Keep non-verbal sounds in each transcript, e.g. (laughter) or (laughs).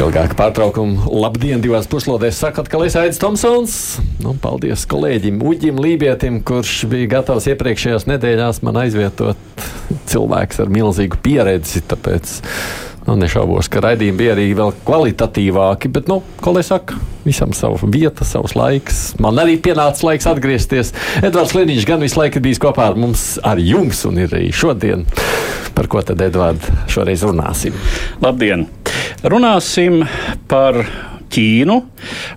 Pēc ilgāka pārtraukuma, labdien, divās puslodēs sakat, ka Lisaids Tomsons. Nu, paldies kolēģim Uģim Lībietim, kurš bija gatavs iepriekšējās nedēļās man aizvietot cilvēks ar milzīgu pieredzi. Tāpēc Nu, nešaubos, ka raidījumi bija arī vēl kvalitatīvāki, bet, nu, ko lai saka, visam savu vietu, savs laiks. Man arī pienāca laiks atgriezties. Edvards Liniņš gan visu laiku bijis kopā ar mums, ar jums, un ir arī šodien. Par ko tad, Edvards, šoreiz runāsim? Labdien! Runāsim par Ķīnu.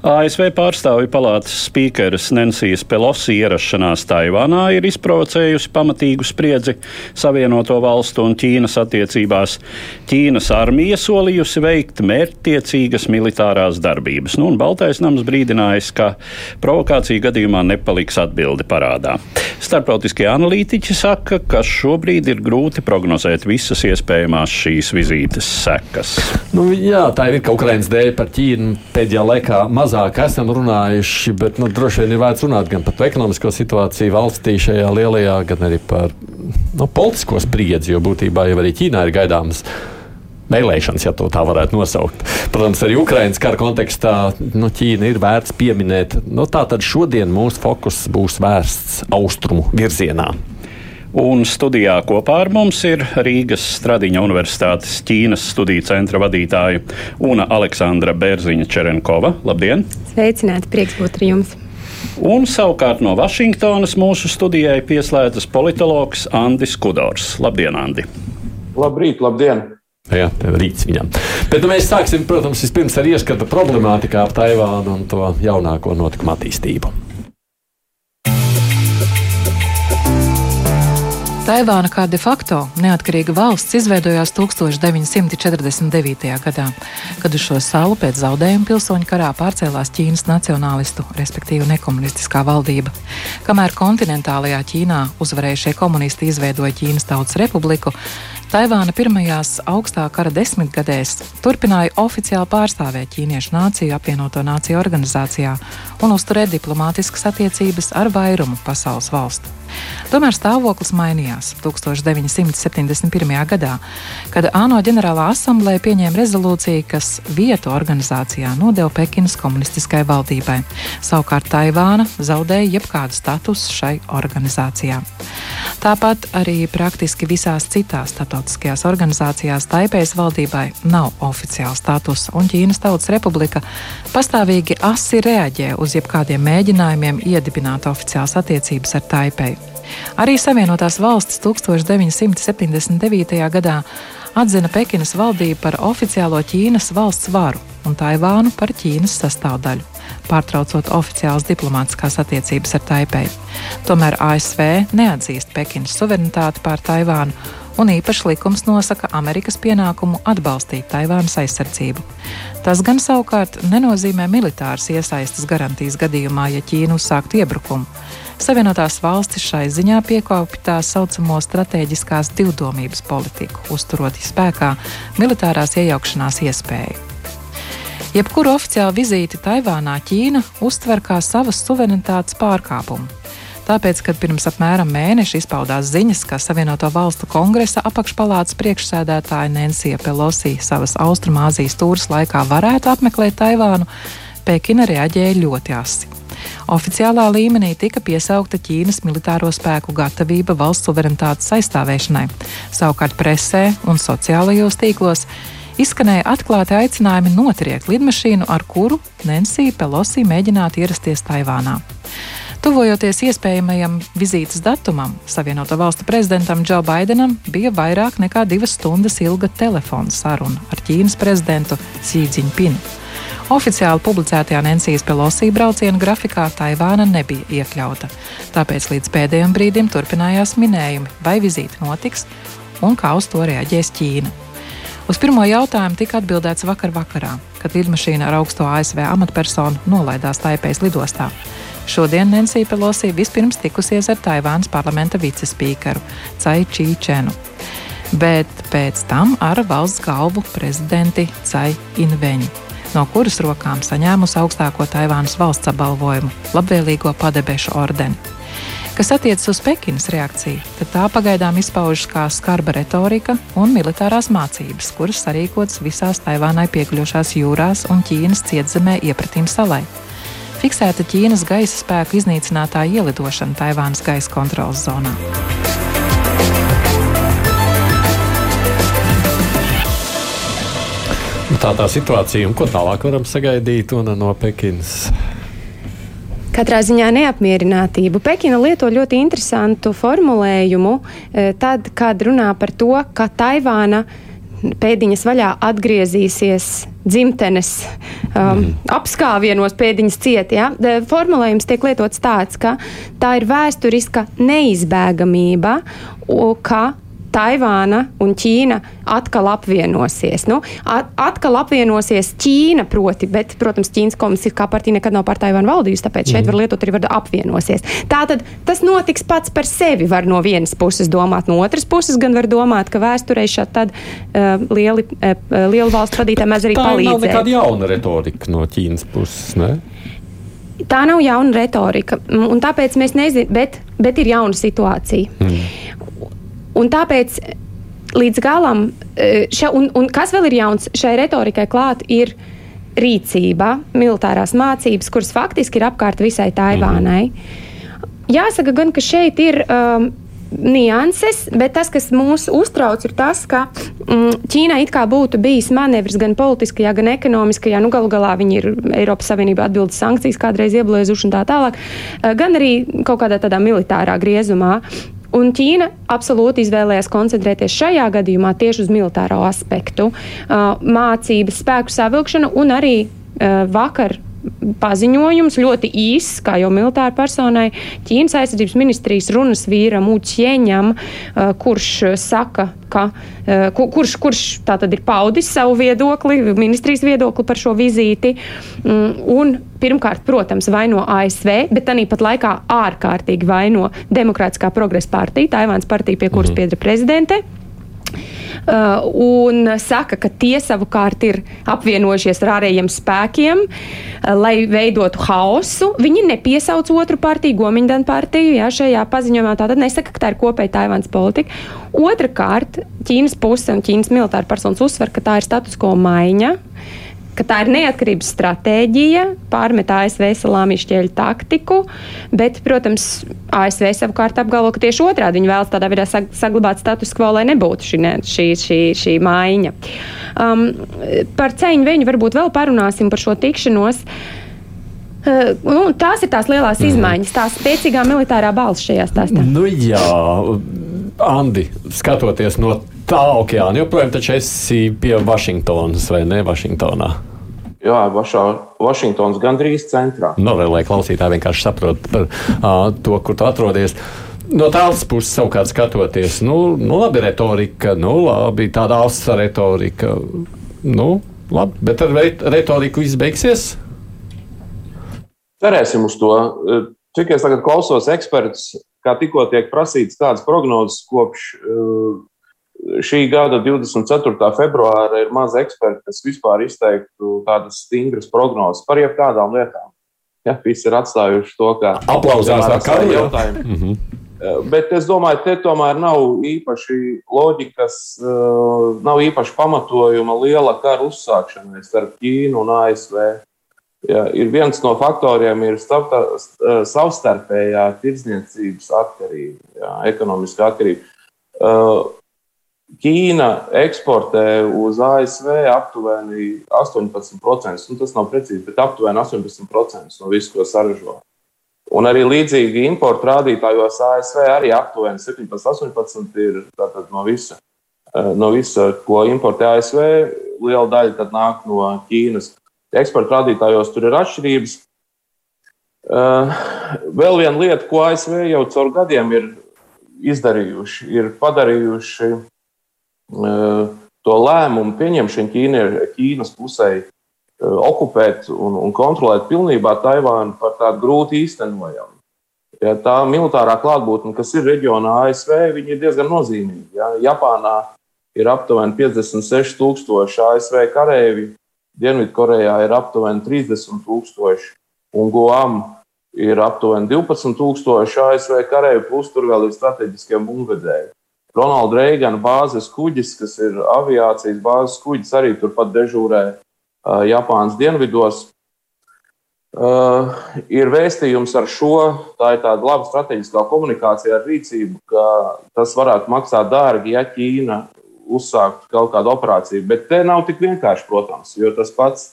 ASV pārstāvju palātas spīkeres Nensijas Pelosi ierašanās Taivānā ir izprovocējusi pamatīgu spriedzi Savienoto valstu un Ķīnas attiecībās. Ķīnas armija solījusi veikt mērķtiecīgas militārās darbības, nu, un Baltais nams brīdinājis, ka provokācija gadījumā nepaliks atbildi parādā. Starptautiskie analītiķi saka, ka šobrīd ir grūti prognozēt visas iespējamās šīs vizītes sekas. Nu, jā, tā ir ka Ukraiņas dēļ par Ķīnu pēdējā laikā mazāk esam runājuši, bet nu, droši vien ir vērts runāt gan par ekonomisko situāciju valstī šajā lielajā, gan arī par nu, politisko spriedzi, jo būtībā jau arī Ķīnā ir gaidāmas vēlēšanas, ja tā varētu nosaukt. Protams, arī Ukraiņas kara kontekstā nu, Ķīna ir vērts pieminēt. Nu, tā tad šodien mūsu fokus būs vērsts austrumu virzienā. Un studijā kopā ar mums ir Rīgas Stradiņa Universitātes Ķīnas studiju centra vadītāja Una Aleksandra Bērziņa Čerenkova. Labdien! Sveicināti, prieks būt ar jums! Un savukārt no Vašingtonas mūsu studijai pieslēdzas politologs Andris Kudors. Labdien, Andi! Labrīt, labdien! Jā, rīts viņam. Bet nu, mēs sāksim, protams, vispirms ar ieskatu problemātikā ap Taivānu un to jaunāko notikumu attīstību. Taivāna kā de facto neatkarīga valsts izveidojās 1949. gadā, kad uz šo salu pēc zaudējuma pilsoņu karā pārcēlās Ķīnas nacionālistu, respektīvi nekomunistiskā valdība. Kamēr kontinentālajā Ķīnā uzvarējušie komunisti izveidoja Ķīnas Tautas Republiku, Taivāna pirmajās augstā kara desmitgadēs turpināja oficiāli pārstāvēt ķīniešu nāciju apvienoto nāciju organizācijā un uzturēt diplomātiskas attiecības ar vairumu pasaules valstu. Tomēr stāvoklis mainījās 1971. gadā, kad ANO ģenerālā asamblēja pieņēma rezolūciju, kas vietu organizācijā nodeva Pekinas komunistiskai valdībai. Savukārt Taivāna zaudēja jebkādu statusu šai organizācijā. Tāpat arī praktiski visās citās starptautiskajās organizācijās Taipējas valdībai nav oficiāla statusa, un Ķīnas Tautas Republika pastāvīgi asi reaģē uz jebkādiem mēģinājumiem iedibināt oficiālas attiecības ar Taipēju. Arī Savienotās valstis 1979. gadā atzina Pekinas valdību par oficiālo Ķīnas valsts varu un Taivānu par Ķīnas sastāvdaļu, pārtraucot oficiālas diplomātiskās attiecības ar Taipēju. Tomēr ASV neatzīst Pekinas suverenitāti pār Taivānu un īpašs likums nosaka Amerikas pienākumu atbalstīt Taivānas aizsardzību. Tas gan savukārt nenozīmē militāras iesaistas garantijas gadījumā, ja Ķīna uzsāktu iebrukumu. Savienotās valstis šai ziņā piekopja tā saucamo stratēģiskās divdomības politiku, uzturot spēkā militārās iejaukšanās iespēju. Jebkuru oficiālu vizīti Taivānā Ķīna uztver kā savas suverenitātes pārkāpumu. Tāpēc, kad pirms apmēram mēneša izpaudās ziņas, ka Savienoto Valstu kongresa apakšpalātas priekšsēdētāja Nensija Pelosi savas Austrumāzijas tūras laikā varētu apmeklēt Taivānu, Pekina reaģēja ļoti asi. Oficiālā līmenī tika piesaukta Ķīnas militāro spēku gatavība valsts suverenitātes aizstāvēšanai. Savukārt presē un sociālajos tīklos izskanēja atklāti aicinājumi notriekt lidmašīnu, ar kuru Nensija Pelosi mēģinātu ierasties Taivānā. Tuvojoties iespējamajam vizītes datumam, Savienoto Valstu prezidentam Džo Baidenam bija vairāk nekā divas stundas ilga telefona saruna ar Ķīnas prezidentu Xi Jinpingu. Oficiāli publicētajā Nensijas Pelosī brauciena grafikā Taivāna nebija iekļauta, tāpēc līdz pēdējiem brīdim turpinājās minējumi, vai vizīte notiks un kā uz to reaģēs Ķīna. Uz pirmo jautājumu tika atbildēts vakar vakarā, kad lidmašīna ar augsto ASV amatpersonu nolaidās Taipējas lidostā. Šodien Nensija Pelosi vispirms tikusies ar Taivānas parlamenta vicespīkeru Cai Čīčenu, bet pēc tam ar valsts galvu prezidenti Cai Inveņu, no kuras rokām saņēmusi augstāko Taivānas valsts apbalvojumu - labvēlīgo padebešu ordeni. Kas attiecas uz Pekinas reakciju, tad tā pagaidām izpaužas kā skarba retorika un militārās mācības, kuras sarīkotas visās Taivānai piekļuvušās jūrās un Ķīnas cietzemē iepratīm salai. Fiksēta Ķīnas gaisa spēku iznīcinātāja ielidošana Taivānas gaisa kontrolas zonā. Tā tā situācija, un ko tālāk varam sagaidīt no Pekinas? Katrā ziņā neapmierinātību. Pekina lieto ļoti interesantu formulējumu, eh, tad, kad runā par to, ka Taivāna pēdiņas vaļā atgriezīsies dzimtenes um, mm. apskāvienos, pēdiņas ciet. Ja? Formulējums tiek lietots tāds, ka tā ir vēsturiska neizbēgamība, ka Taivāna un Ķīna atkal apvienosies. Nu, at, atkal apvienosies Ķīna, proti, bet, protams, Ķīnas komunistiskā partija nekad nav par Taivānu valdījusi, tāpēc šeit mm. var lietot arī vārdu apvienosies. Tātad tas notiks pats par sevi, var no vienas puses domāt, no otras puses gan var domāt, ka vēsturē šādi tad uh, lieli, uh, lieli valstu vadītāji mēs arī palīdzēsim. Tā nav nekāda jauna retorika no Ķīnas puses, ne? Tā nav jauna retorika, un tāpēc mēs nezinām, bet, bet ir jauna situācija. Mm. Un tāpēc līdz galam, e, še, un, un kas vēl ir jauns šai retorikai klāt, ir rīcība, militārās mācības, kuras faktiski ir apkārt visai Taivānai. -hmm. Jāsaka gan, ka šeit ir. Um, nianses, bet tas, kas mūs uztrauc, ir tas, ka mm, Ķīnai it kā būtu bijis manevrs gan politiskajā, gan ekonomiskajā, nu galu galā viņi ir Eiropas Savienība atbildes sankcijas kādreiz ieblēzuši un tā tālāk, e, gan arī kaut kādā tādā militārā griezumā. Un Ķīna absolūti izvēlējās koncentrēties šajā gadījumā tieši uz militāro aspektu, mācības, spēku savilkšanu un arī vakar paziņojums, ļoti īss, kā jau militāra personai, Ķīnas aizsardzības ministrijas runas vīram Uķieņam, kurš saka, ka, kurš, kurš tātad ir paudis savu viedokli, ministrijas viedokli par šo vizīti. Mm, un pirmkārt, protams, vaino ASV, bet tāpat laikā ārkārtīgi vaino Demokrātiskā progresa partija, Taivāns partija, pie kuras mhm. pieder prezidente. Uh, un saka, ka tie savukārt ir apvienojušies ar ārējiem spēkiem, uh, lai veidotu haosu. Viņi nepiesauc otru partiju, Gomiņdana partiju, jā, šajā paziņojumā. Tātad nesaka, ka tā ir kopēja Taivānas politika. Otrakārt, Ķīnas puse un Ķīnas militāra personas uzsver, ka tā ir status quo maiņa ka tā ir neatkarības stratēģija, pārmet ASV salāmī šķēļu taktiku, bet, protams, ASV savukārt apgalvo, ka tieši otrādi viņi vēlas tādā veidā saglabāt status quo, lai nebūtu šī, ne, šī, šī, šī maiņa. Um, par ceļu viņu varbūt vēl parunāsim par šo tikšanos. Uh, nu, tās ir tās lielās mm. izmaiņas, tā spēcīgā militārā balss šajā stāstā. Nu, jā, Andi, skatoties no tā okeāna. Joprojām taču esi pie Vašingtonas vai ne Vašingtonā? Jā, Vašā, Vašingtons gandrīz centrā. No, nu, lai klausītāji vienkārši saprotu uh, to, kur tu atrodies. No tādas puses, savukārt, skatoties, nu, nu labi, retorika, nu, labi, tāda asa retorika. Nu, labi, bet ar retoriku izbeigsies? Cerēsim uz to. Cik es tagad klausos ekspertus, kā tikko tiek prasīts kādas prognozes kopš uh, šī gada 24. februāra ir maz eksperti, kas vispār izteiktu tādas stingras prognozes par jebkādām lietām. Ja, visi ir atstājuši to kā aplausās ar kādu jautājumu. Mm -hmm. Bet es domāju, te tomēr nav īpaši loģikas, eh, nav īpaši pamatojuma liela kara uzsākšanai starp Ķīnu un ASV. Ja, ir viens no faktoriem, ir eh, savstarpējā tirdzniecības atkarība, ja, ekonomiskā atkarība. Ķīna eksportē uz ASV aptuveni 18%. Nu, tas nav precīzi, bet aptuveni 18% no visu, ko saražo. Un arī līdzīgi importu rādītājos ASV arī aptuveni 17, 18 ir no visa, eh, no visa, ko importē ASV. Liela daļa nāk no Ķīnas. Eksporta rādītājos tur ir atšķirības. Eh, vēl viena lieta, ko ASV jau caur gadiem ir izdarījuši, ir padarījuši to lēmumu pieņemšanu Ķīna, Ķīnas pusē okupēt un, un kontrolēt pilnībā Taivānu par tādu grūti īstenojamu. Ja tā militārā klātbūtne, kas ir reģionā ASV, ir diezgan nozīmīga. Ja. Japānā ir aptuveni 56,000 ASV kareivi, Dienvidkorejā ir aptuveni 30,000 un Guam ir aptuveni 12,000 ASV kareivi, plus tur vēl ir strateģiskie bumbvedēji. Ronalda Reigana bāzes kuģis, kas ir aviācijas bāzes kuģis, arī turpat dežūrē Japānas dienvidos. Uh, ir vēstījums ar šo, tā ir tāda laba strateģiskā komunikācija ar rīcību, ka tas varētu maksāt dārgi, ja Ķīna uzsāktu kaut kādu operāciju. Bet te nav tik vienkārši, protams, jo tas pats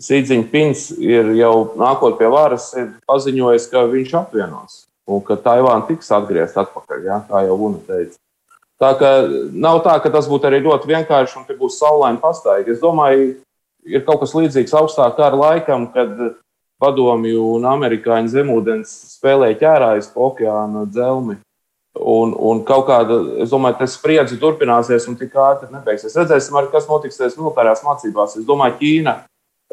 Sīdziņpins ir jau nākot pie varas, ir paziņojis, ka viņš apvienos un ka Taivāna tiks atgriezta atpakaļ, ja, kā jau Una teica. Tā ka nav tā, ka tas būtu arī ļoti vienkārši un te būs saulaina pastaigā. Es domāju, ir kaut kas līdzīgs augstā kara laikam, kad padomju un amerikāņu zemūdens spēlēja ķērājas pa okeāna dzelmi. Un, un kaut kāda, es domāju, tas spriedzi turpināsies un tik ātri nebeigsies. Redzēsim, arī, kas notiks militārās mācībās. Es domāju, Ķīna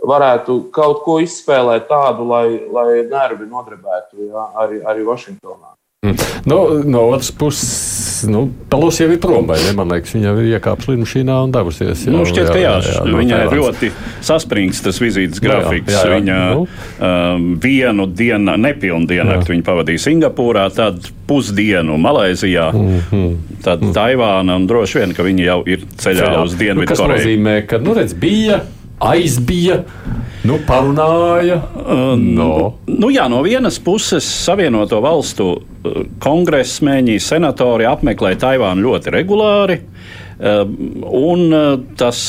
varētu kaut ko izspēlēt tādu, lai, lai nervi nodarbētu jā, arī, arī Vašingtonā. Mm. No, no otras puses, nu, Pelosi jau ir prom? Man liekas, viņa ir iekāpusi lidmašīnā un devusies. Jā, nu, šķiet, ka jā, jā, jā, no viņa ir ļoti saspringts tas vizītes grafiks. Jā, jā, jā. Viņa nu. um, vienu dienu, nepilnu diennakti viņa pavadīja Singapūrā, tad pusdienu Malaizijā, mm -hmm. tad mm. Taivāna un droši vien, ka viņa jau ir ceļā, ceļā. uz Dienvidu nu, Koreju. Tas nozīmē, ka, nu, redz, bija aizbija. Nu, parunāja. Uh, no. Nu, jā, no vienas puses, Savienoto valstu uh, kongresmeņi, senatori apmeklē Taivānu ļoti regulāri. Uh, un tas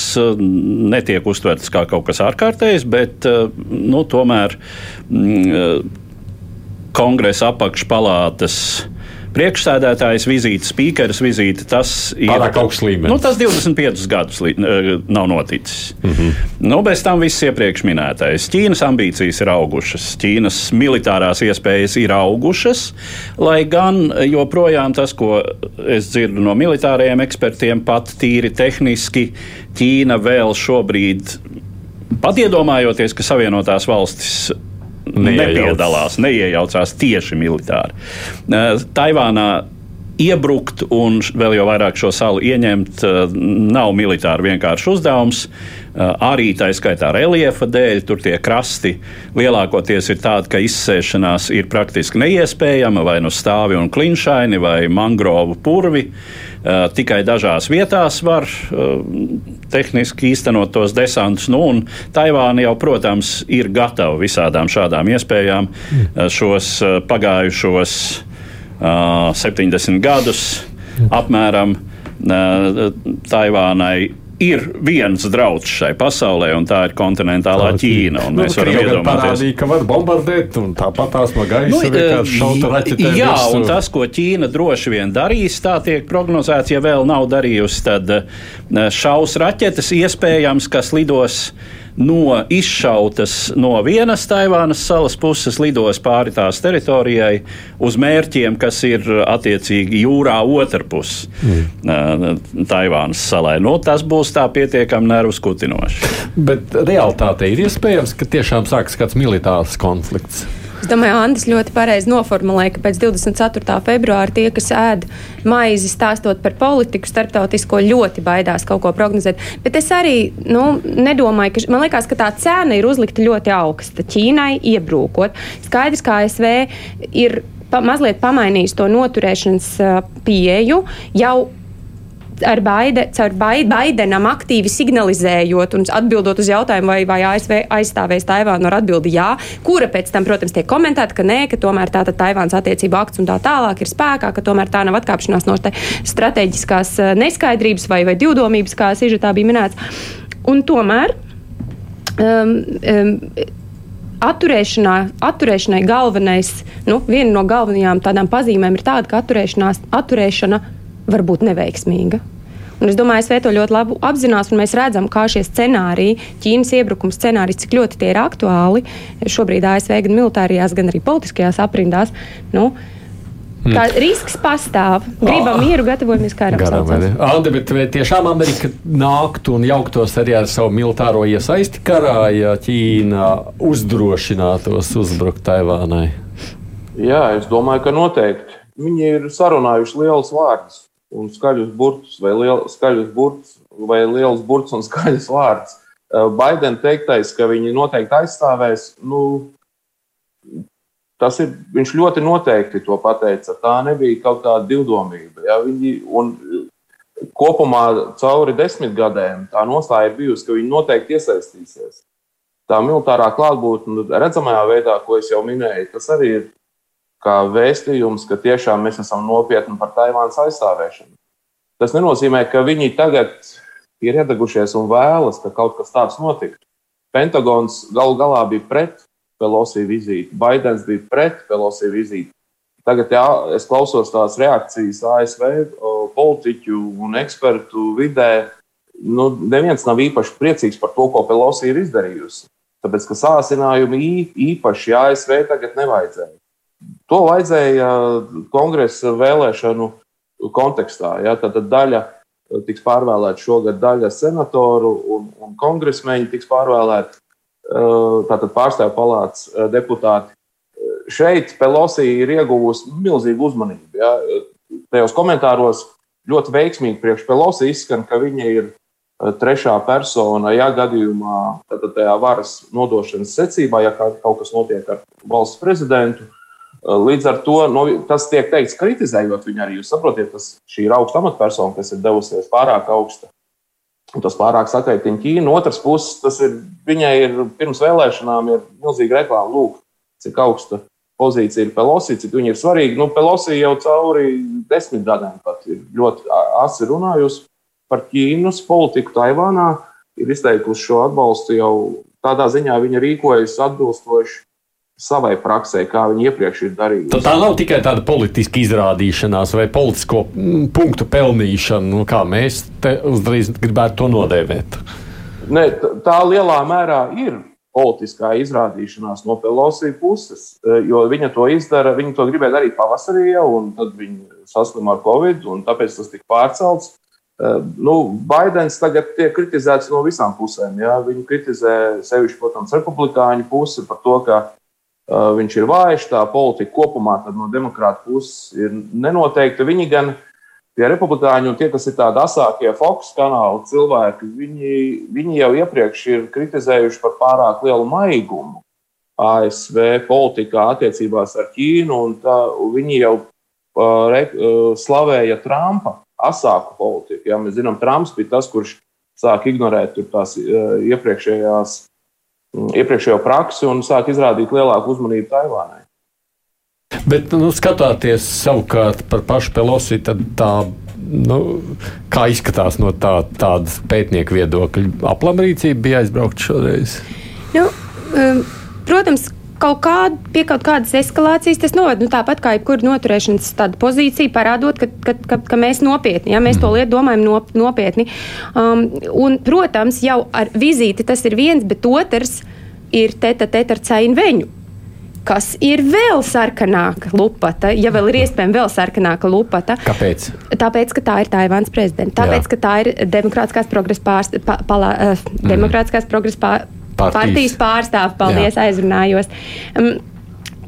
netiek uztverts kā kaut kas ārkārtējs, bet nu, tomēr mm, kongresa apakšpalātas priekšsēdētājas vizīte, spīkeres vizīte. Tas ir augsts līmenis. Nu, tas 25 gadus li, nav noticis. Mm -hmm. nu, bez tam viss iepriekš minētais. Ķīnas ambīcijas ir augušas, Ķīnas militārās iespējas ir augušas, lai gan joprojām tas, ko es dzirdu no militāriem ekspertiem, pat tīri tehniski, Ķīna vēl šobrīd. Pat iedomājoties, ka Savienotās valstis nepiedalās, neiejaucās tieši militāri. Taivānā iebrukt un vēl jau vairāk šo salu ieņemt nav militāri vienkāršs uzdevums. Arī tā skaitā reliefa dēļ, tur tie krasti lielākoties ir tādi, ka izsēšanās ir praktiski neiespējama, vai nu stāvi un klinšaini, vai mangrovu purvi. Tikai dažās vietās var tehniski īstenot tos desantus. Nu, Taivāna jau, protams, ir gatava visādām šādām iespējām šos pagājušos 70 gadus apmēram Taivānai ir viens draudz šai pasaulē, un tā ir kontinentālā tā, Ķīna. Nu, mēs varam iedomāties, parādīja, ka var bombardēt, un tāpat tās no gaisa nu, vienkārši šauta raķetē. Jā, visu. un tas, ko Ķīna droši vien darīs, tā tiek prognozēts, ja vēl nav darījusi, tad šaus raķetes iespējams, kas lidos no izšautas no vienas Taivānas salas puses, lidos pāri tās teritorijai uz mērķiem, kas ir attiecīgi jūrā otrpus mm. Taivānas salai. Nu, tas būs tā pietiekami nervu skutinoši. Bet realitāte ir iespējams, ka tiešām sāks kāds militārs konflikts. Es domāju, Andris ļoti pareizi noformulēja, ka pēc 24. februāra tie, kas ēd maizi stāstot par politiku starptautisko, ļoti baidās kaut ko prognozēt. Bet es arī nu, nedomāju, ka man liekas, ka tā cena ir uzlikta ļoti augsta. Ķīnai iebrūkot. Skaidrs, ka ASV ir pa, mazliet pamainījis to noturēšanas pieeju. Jau ar Baide, caur Baidenam aktīvi signalizējot un atbildot uz jautājumu, vai, vai ASV aizstāvēs Taivānu ar atbildi jā, kura pēc tam, protams, tiek komentēta, ka nē, ka tomēr tā Taivāns attiecību akts un tā tālāk ir spēkā, ka tomēr tā nav atkāpšanās no strateģiskās eh, neskaidrības vai, vai divdomības, kā Sižetā bija minēts. Un tomēr um, um, atturēšanā, atturēšanai galvenais, nu, viena no galvenajām tādām pazīmēm ir tāda, ka atturēšana var būt neveiksmīga. Un es domāju, ASV to ļoti labi apzinās, un mēs redzam, kā šie scenāriji, Ķīnas iebrukuma scenāriji, cik ļoti tie ir aktuāli šobrīd ASV gan militārajās, gan arī politiskajās aprindās. Nu, Tā risks pastāv. Gribam mieru, gatavojamies karam. Andi, bet vai tiešām Amerika nāktu un jauktos arī ar savu militāro iesaisti karā, ja Ķīna uzdrošinātos uzbrukt Taivānai? Jā, es domāju, ka noteikti. Viņi ir sarunājuši lielus vārdus un skaļus burtus, vai, liel, skaļus burtus, vai liels burts un (laughs) skaļus vārdus. Baidena teiktais, ka viņi noteikti aizstāvēs, nu, tas ir, viņš ļoti noteikti to pateica. Tā nebija kaut kāda divdomība. Ja? Viņi, un kopumā cauri desmit gadiem tā nostāja ir bijusi, ka viņi noteikti iesaistīsies. Tā militārā klātbūtne redzamajā veidā, ko es jau minēju, tas arī ir kā vēstījums, ka tiešām mēs esam nopietni par Taivānas aizstāvēšanu. Tas nenozīmē, ka viņi tagad ir iedegušies un vēlas, ka kaut kas tāds notiktu. Pentagons galu galā bija pret Pelosi vizīti, Baidens bija pret Pelosi vizīti. Tagad jā, es klausos tās reakcijas ASV politiķu un ekspertu vidē. Nu, neviens nav īpaši priecīgs par to, ko Pelosi ir izdarījusi. Tāpēc, ka sācinājumi īpaši ASV tagad nevajadzēja. To vajadzēja kongresa vēlēšanu kontekstā. Ja? Tad daļa tiks pārvēlēta šogad, daļa senatoru un, un kongresmeņi tiks pārvēlēti. Tātad pārstāvju palātas deputāti. Šeit Pelosi ir ieguvusi milzīgu uzmanību. Ja? Tajos komentāros ļoti veiksmīgi priekš Pelosi izskan, ka viņa ir trešā persona, ja gadījumā tātad tajā varas nodošanas secībā, ja kaut kas notiek ar valsts prezidentu. Līdz ar to no, tas tiek teikts, kritizējot viņu arī. Jūs saprotat, tas šī ir augsta amatpersona, kas ir devusies pārāk augsta. Un tas pārāk sakaitina Ķīnu. No otras puses, tas ir, viņai ir pirms vēlēšanām ir milzīga reklāma. Lūk, cik augsta pozīcija ir Pelosi, cik viņa ir svarīga. Nu, Pelosi jau cauri desmit gadiem pat ir ļoti asi runājusi par Ķīnas politiku Taivānā. Ir izteikusi šo atbalstu jau tādā ziņā, viņa rīkojas atbilstoši savai praksē, kā viņi iepriekš ir darījuši. Tā, nav tikai tāda politiska izrādīšanās vai politisko mm, punktu pelnīšana, nu, kā mēs te uzreiz gribētu to nodēvēt. Ne, tā lielā mērā ir politiskā izrādīšanās no Pelosi puses, jo viņa to izdara, viņa to gribēja darīt pavasarī jau, un tad viņa saslima ar Covid, un tāpēc tas tika pārcelts. Nu, Baidens tagad tiek kritizēts no visām pusēm. Ja? Viņu kritizē sevišķi, protams, republikāņu pusi par to, ka viņš ir vājš, tā politika kopumā no demokrāta puses ir nenoteikta. Viņi gan tie republikāņi un tie, kas ir tādi asākie Fox kanāla cilvēki, viņi, viņi jau iepriekš ir kritizējuši par pārāk lielu maigumu ASV politikā attiecībās ar Ķīnu, un tā, viņi jau uh, re, uh, slavēja Trumpa asāku politiku. Ja? Mēs zinām, Trumps bija tas, kurš sāk ignorēt tās uh, iepriekšējās, iepriekšējo praksi un sāk izrādīt lielāku uzmanību Taivānai. Bet, nu, skatoties savukārt par pašu Pelosi, tad tā, nu, kā izskatās no tā, tādas pētnieku viedokļa, aplamrīcība bija aizbraukt šoreiz. Nu, um, protams, kaut kāda, pie kaut kādas eskalācijas tas noved. Nu, tāpat kā jebkura noturēšanas pozīcija, parādot, ka, ka, ka, ka mēs nopietni, ja mēs to lietu domājam nop, nopietni. Um, un, protams, jau ar vizīti tas ir viens, bet otrs ir teta teta ar cainu veņu. Kas ir vēl sarkanāka lupata, ja vēl ir iespējama vēl sarkanāka lupata? Kāpēc? Tāpēc, ka tā ir Taivānas prezidenta. Tāpēc, Jā. ka tā ir Demokrātiskās progresa pārst, pa, uh, Mhm. Demokrātiskās progresa pār, Partijas. pārstāve. Paldies, Jā. aizrunājos. Um,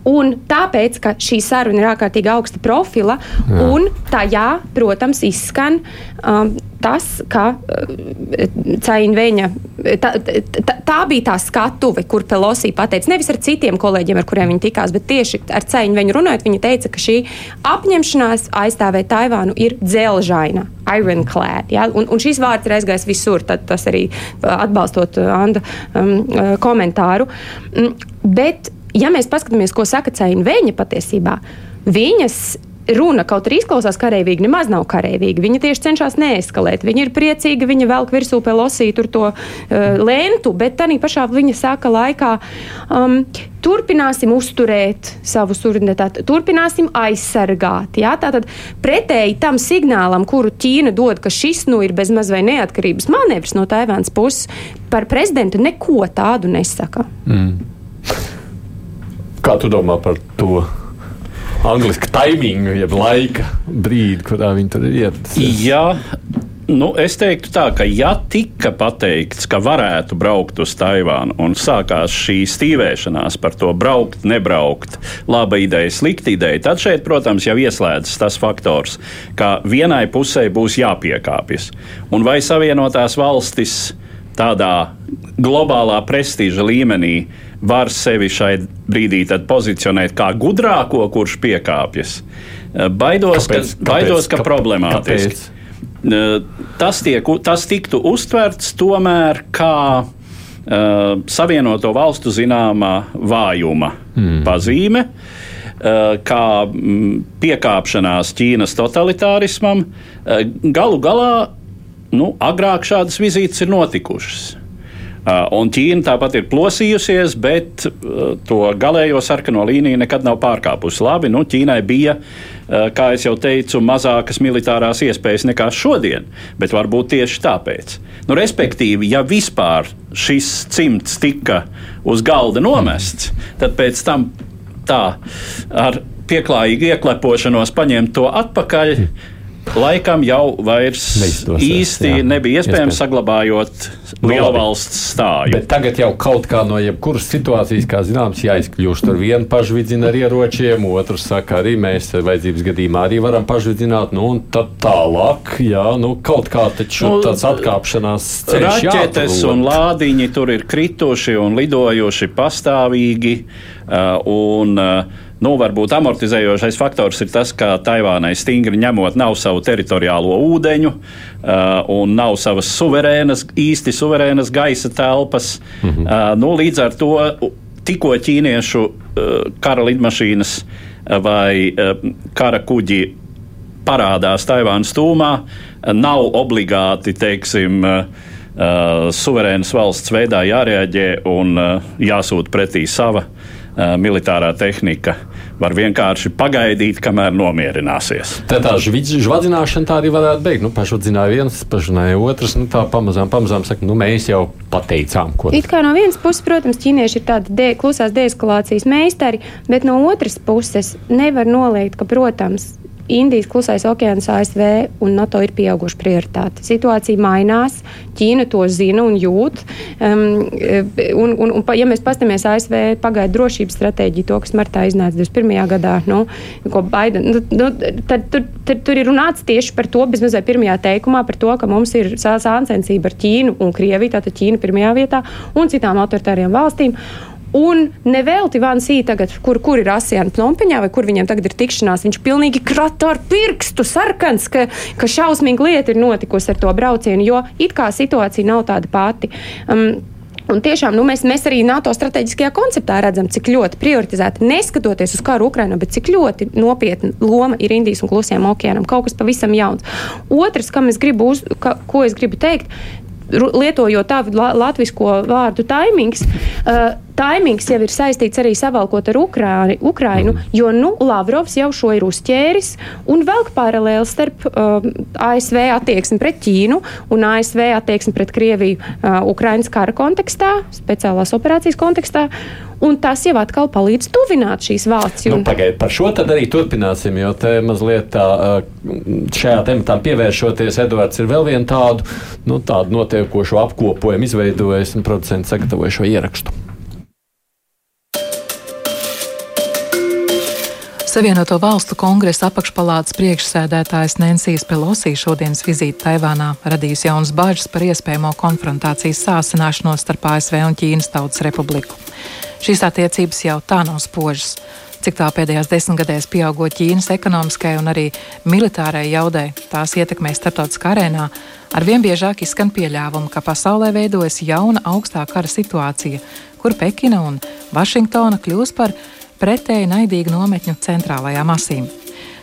Un tāpēc, ka šī saruna ir ārkārtīgi augsta profila, jā. un tā, jā, protams, izskan um, tas, ka uh, Cainveņa, tā, tā, tā bija tā skatuve, kur Pelosi pateica, nevis ar citiem kolēģiem, ar kuriem viņa tikās, bet tieši ar Cainveņu runājot, viņa teica, ka šī apņemšanās aizstāvēt Taivānu ir dzelžaina. Ironclad, ja? un, un šis vārds ir aizgājis visur, tad tas arī atbalstot uh, Anna um, uh, komentāru. Mm, Bet ja mēs paskatāmies, ko saka Cēna Vēņa patiesībā, viņas runa kaut arī izklausās karavīgi, nemaz nav karavīga. Viņa tieši cenšas neeskalēt. Viņa ir priecīga, viņa velk virsū pelosī to uh, lentu, bet tā pašā viņa saka laikā. Um, Turpināsim uzturēt savu suverenitāti, turpināsim aizsargāt. Jā? Tātad pretēji tam signālam, kuru Ķīna dod, ka šis nu ir bezmaz vai neatkarības manevrs no Taivānas puses, par prezidentu neko tādu nesaka. Kā tu domā par to? angliski taimingu, jeb laika brīdi, kurā viņi tur ir. Jā, Nu, es teiktu, tā, ka, ja tika pateikts, ka varētu braukt uz Taivānu, un sākās šī stīvēšanās par to braukt, nebraukt, laba ideja, slikta ideja, tad šeit, protams, jau ieslēdzas tas faktors, ka vienai pusē būs jāpiekāpjas. Un vai Savienotās valstis tādā globālā prestiža līmenī var sevi šai brīdī pozicionēt kā gudrāko, kurš piekāpjas? Baidos, kāpēc, ka, baidos, kāpēc, ka problemātiski. Kāpēc? tas, tiek, tas tiktu uztverts tomēr kā uh, Savienoto valstu zināmā vājuma mm. pazīme. Uh, kā mm, piekāpšanās Ķīnas totalitārismam, uh, galu galā nu, agrāk šādas vizītes ir notikušas. Uh, un Ķīna tāpat ir plosījusies, bet uh, to galējo sarkano līniju nekad nav pārkāpusi. Labi, nu, Ķīnai bija, uh, kā jau teicu, mazākas militārās iespējas nekā šodien, bet varbūt tieši tāpēc. Nu, respektīvi, ja vispār šis cimds tika uz galda nomests, tad pēc tam tā ar pieklājīgu ieklepošanos paņemt to atpakaļ laikam jau vairs Neizdosies, īsti jā. nebija iespējams, saglabājot lielvalsts stāju. Bet tagad jau kaut kā no jebkuras situācijas, kā zināms, jāizkļūst. Tur viena pašvidzina ar ieročiem, otrs saka, arī mēs vajadzības gadījumā arī varam pašvidzināt. Nu, un tad tālāk, jā, nu, kaut kā taču nu, tāds atkāpšanās ceļš Raķetes jāatrod. un lādiņi tur ir krituši un lidojuši pastāvīgi. Uh, un, uh, Nu, varbūt amortizējošais faktors ir tas, ka Taivānai stingri ņemot nav savu teritoriālo ūdeņu uh, un nav savas suverēnas, īsti suverēnas gaisa telpas. -hmm. uh, nu, līdz ar to tikko ķīniešu uh, kara lidmašīnas uh, vai uh, kara kuģi parādās Taivānas tūmā, uh, nav obligāti, teiksim, uh, uh, suverēnas valsts veidā jārēģē un uh, jāsūt pretī sava uh, militārā tehnika var vienkārši pagaidīt, kamēr nomierināsies. Tā tā žvadzināšana tā arī varētu beigt. Nu, pašvadzināja viens, pašvadzināja otrs. Nu, tā pamazām, pamazām saka, nu, mēs jau pateicām, ko. It kā no vienas puses, protams, ķīnieši ir tādi de klusās deeskalācijas meistari, bet no otras puses nevar noliegt, ka, protams, Indijas klusais okeāns, ASV un NATO ir pieauguša prioritāte. Situācija mainās, Ķīna to zina un jūt. Um, un, un, un, ja mēs paskatāmies ASV pagaidu drošības stratēģiju, to, kas martā iznāca 21. gadā, nu, ko Baiden, nu, nu, tad, tur, tad tur ir runāts tieši par to, bezmazliet pirmajā teikumā, par to, ka mums ir sāncensība ar Ķīnu un Krieviju, tātad Ķīna pirmajā vietā un citām autoritāriem valstīm. Un nevelti Vansī tagad, kur, kur ir Asiāna Plompiņā, vai kur viņam tagad ir tikšanās, viņš pilnīgi krata ar pirkstu sarkans, ka, ka šausmīga lieta ir notikusi ar to braucienu, jo it kā situācija nav tāda pati. Um, Un tiešām nu, mēs, mēs arī NATO strateģiskajā konceptā redzam, cik ļoti prioritizēta, neskatoties uz karu Ukrajinā, bet cik ļoti nopietna loma ir Indijas un Klusajam okeānam. Kaut kas pavisam jauns. Otrs, es gribu uz, ka, ko es gribu teikt, lietojot tādu latviešu vārdu taimings. Uh, taimings jau ir saistīts arī savalkot ar Ukrāni, Ukrainu, mm. jo nu, Lavrovs jau šo ir uzķēris un velk paralēli starp uh, ASV attieksmi pret Ķīnu un ASV attieksmi pret Krieviju uh, Ukrainas kara kontekstā, speciālās operācijas kontekstā. Un tas jau atkal palīdz tuvināt šīs valsts. Nu, Pagaidiet, par šo tad arī turpināsim, jo te mazliet tā, šajā tematā pievēršoties, Edvards ir vēl vienu tādu, nu, tādu notiekošu apkopojumu izveidojis un producents sagatavoja šo ierakstu. Savienoto Valstu kongresa apakšpalātas priekšsēdētājs Nensijas Pelosī šodienas vizīte Taivānā radījusi jaunas bažas par iespējamo konfrontācijas sāsināšanos starp ASV un Ķīnas Tautas Republiku. Šīs attiecības jau tā nav spožas. Cik tā pēdējās desmitgadēs pieaugot Ķīnas ekonomiskai un arī militārai jaudai, tās ietekmē starptautiskā arēnā, arvien biežāk izskan pieļāvumi, ka pasaulē veidojas jauna augstā kara situācija, kur Pekina un Vašingtona kļūs par pretēji naidīgu nometņu centrālajām asīm.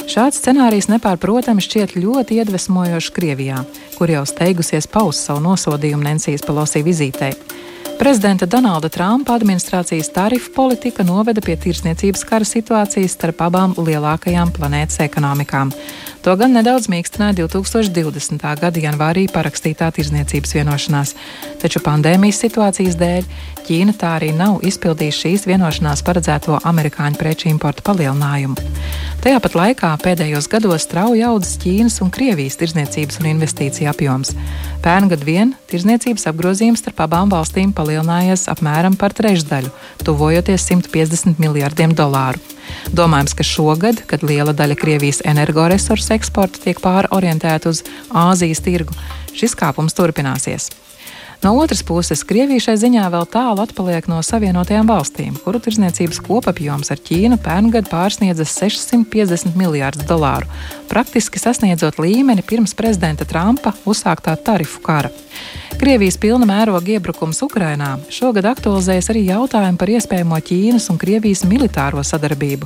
Šāds scenārijs nepārprotami šķiet ļoti iedvesmojošs Krievijā, kur jau steigusies paust savu nosodījumu Nensijas Pelosī vizītei. Prezidenta Donalda Trumpa administrācijas tarifu politika noveda pie tirsniecības kara situācijas starp abām lielākajām planētas ekonomikām. To gan nedaudz mīkstināja 2020. gada janvārī parakstītā tirzniecības vienošanās, taču pandēmijas situācijas dēļ Ķīna tā arī nav izpildījusi šīs vienošanās paredzēto amerikāņu preču importu palielinājumu. Tajā pat laikā pēdējos gados strauji audzis Ķīnas un Krievijas tirzniecības un investīciju apjoms. Pērngad vien tirzniecības apgrozījums starp abām valstīm palielinājies apmēram par trešdaļu, tuvojoties 150 miljardiem dolāru. Domājams, ka šogad, kad liela daļa Krievijas energoresursu eksporta tiek pārorientēta uz Āzijas tirgu, šis kāpums turpināsies. No otras puses, Krievija šai ziņā vēl tālu atpaliek no Savienotajām valstīm, kuru tirzniecības kopapjoms ar Ķīnu pērngad pārsniedzas 650 miljārdus dolāru, praktiski sasniedzot līmeni pirms prezidenta Trumpa uzsāktā tarifu kara. Krievijas pilna mēroga iebrukums Ukrainā šogad aktualizējas arī jautājumu par iespējamo Ķīnas un Krievijas militāro sadarbību.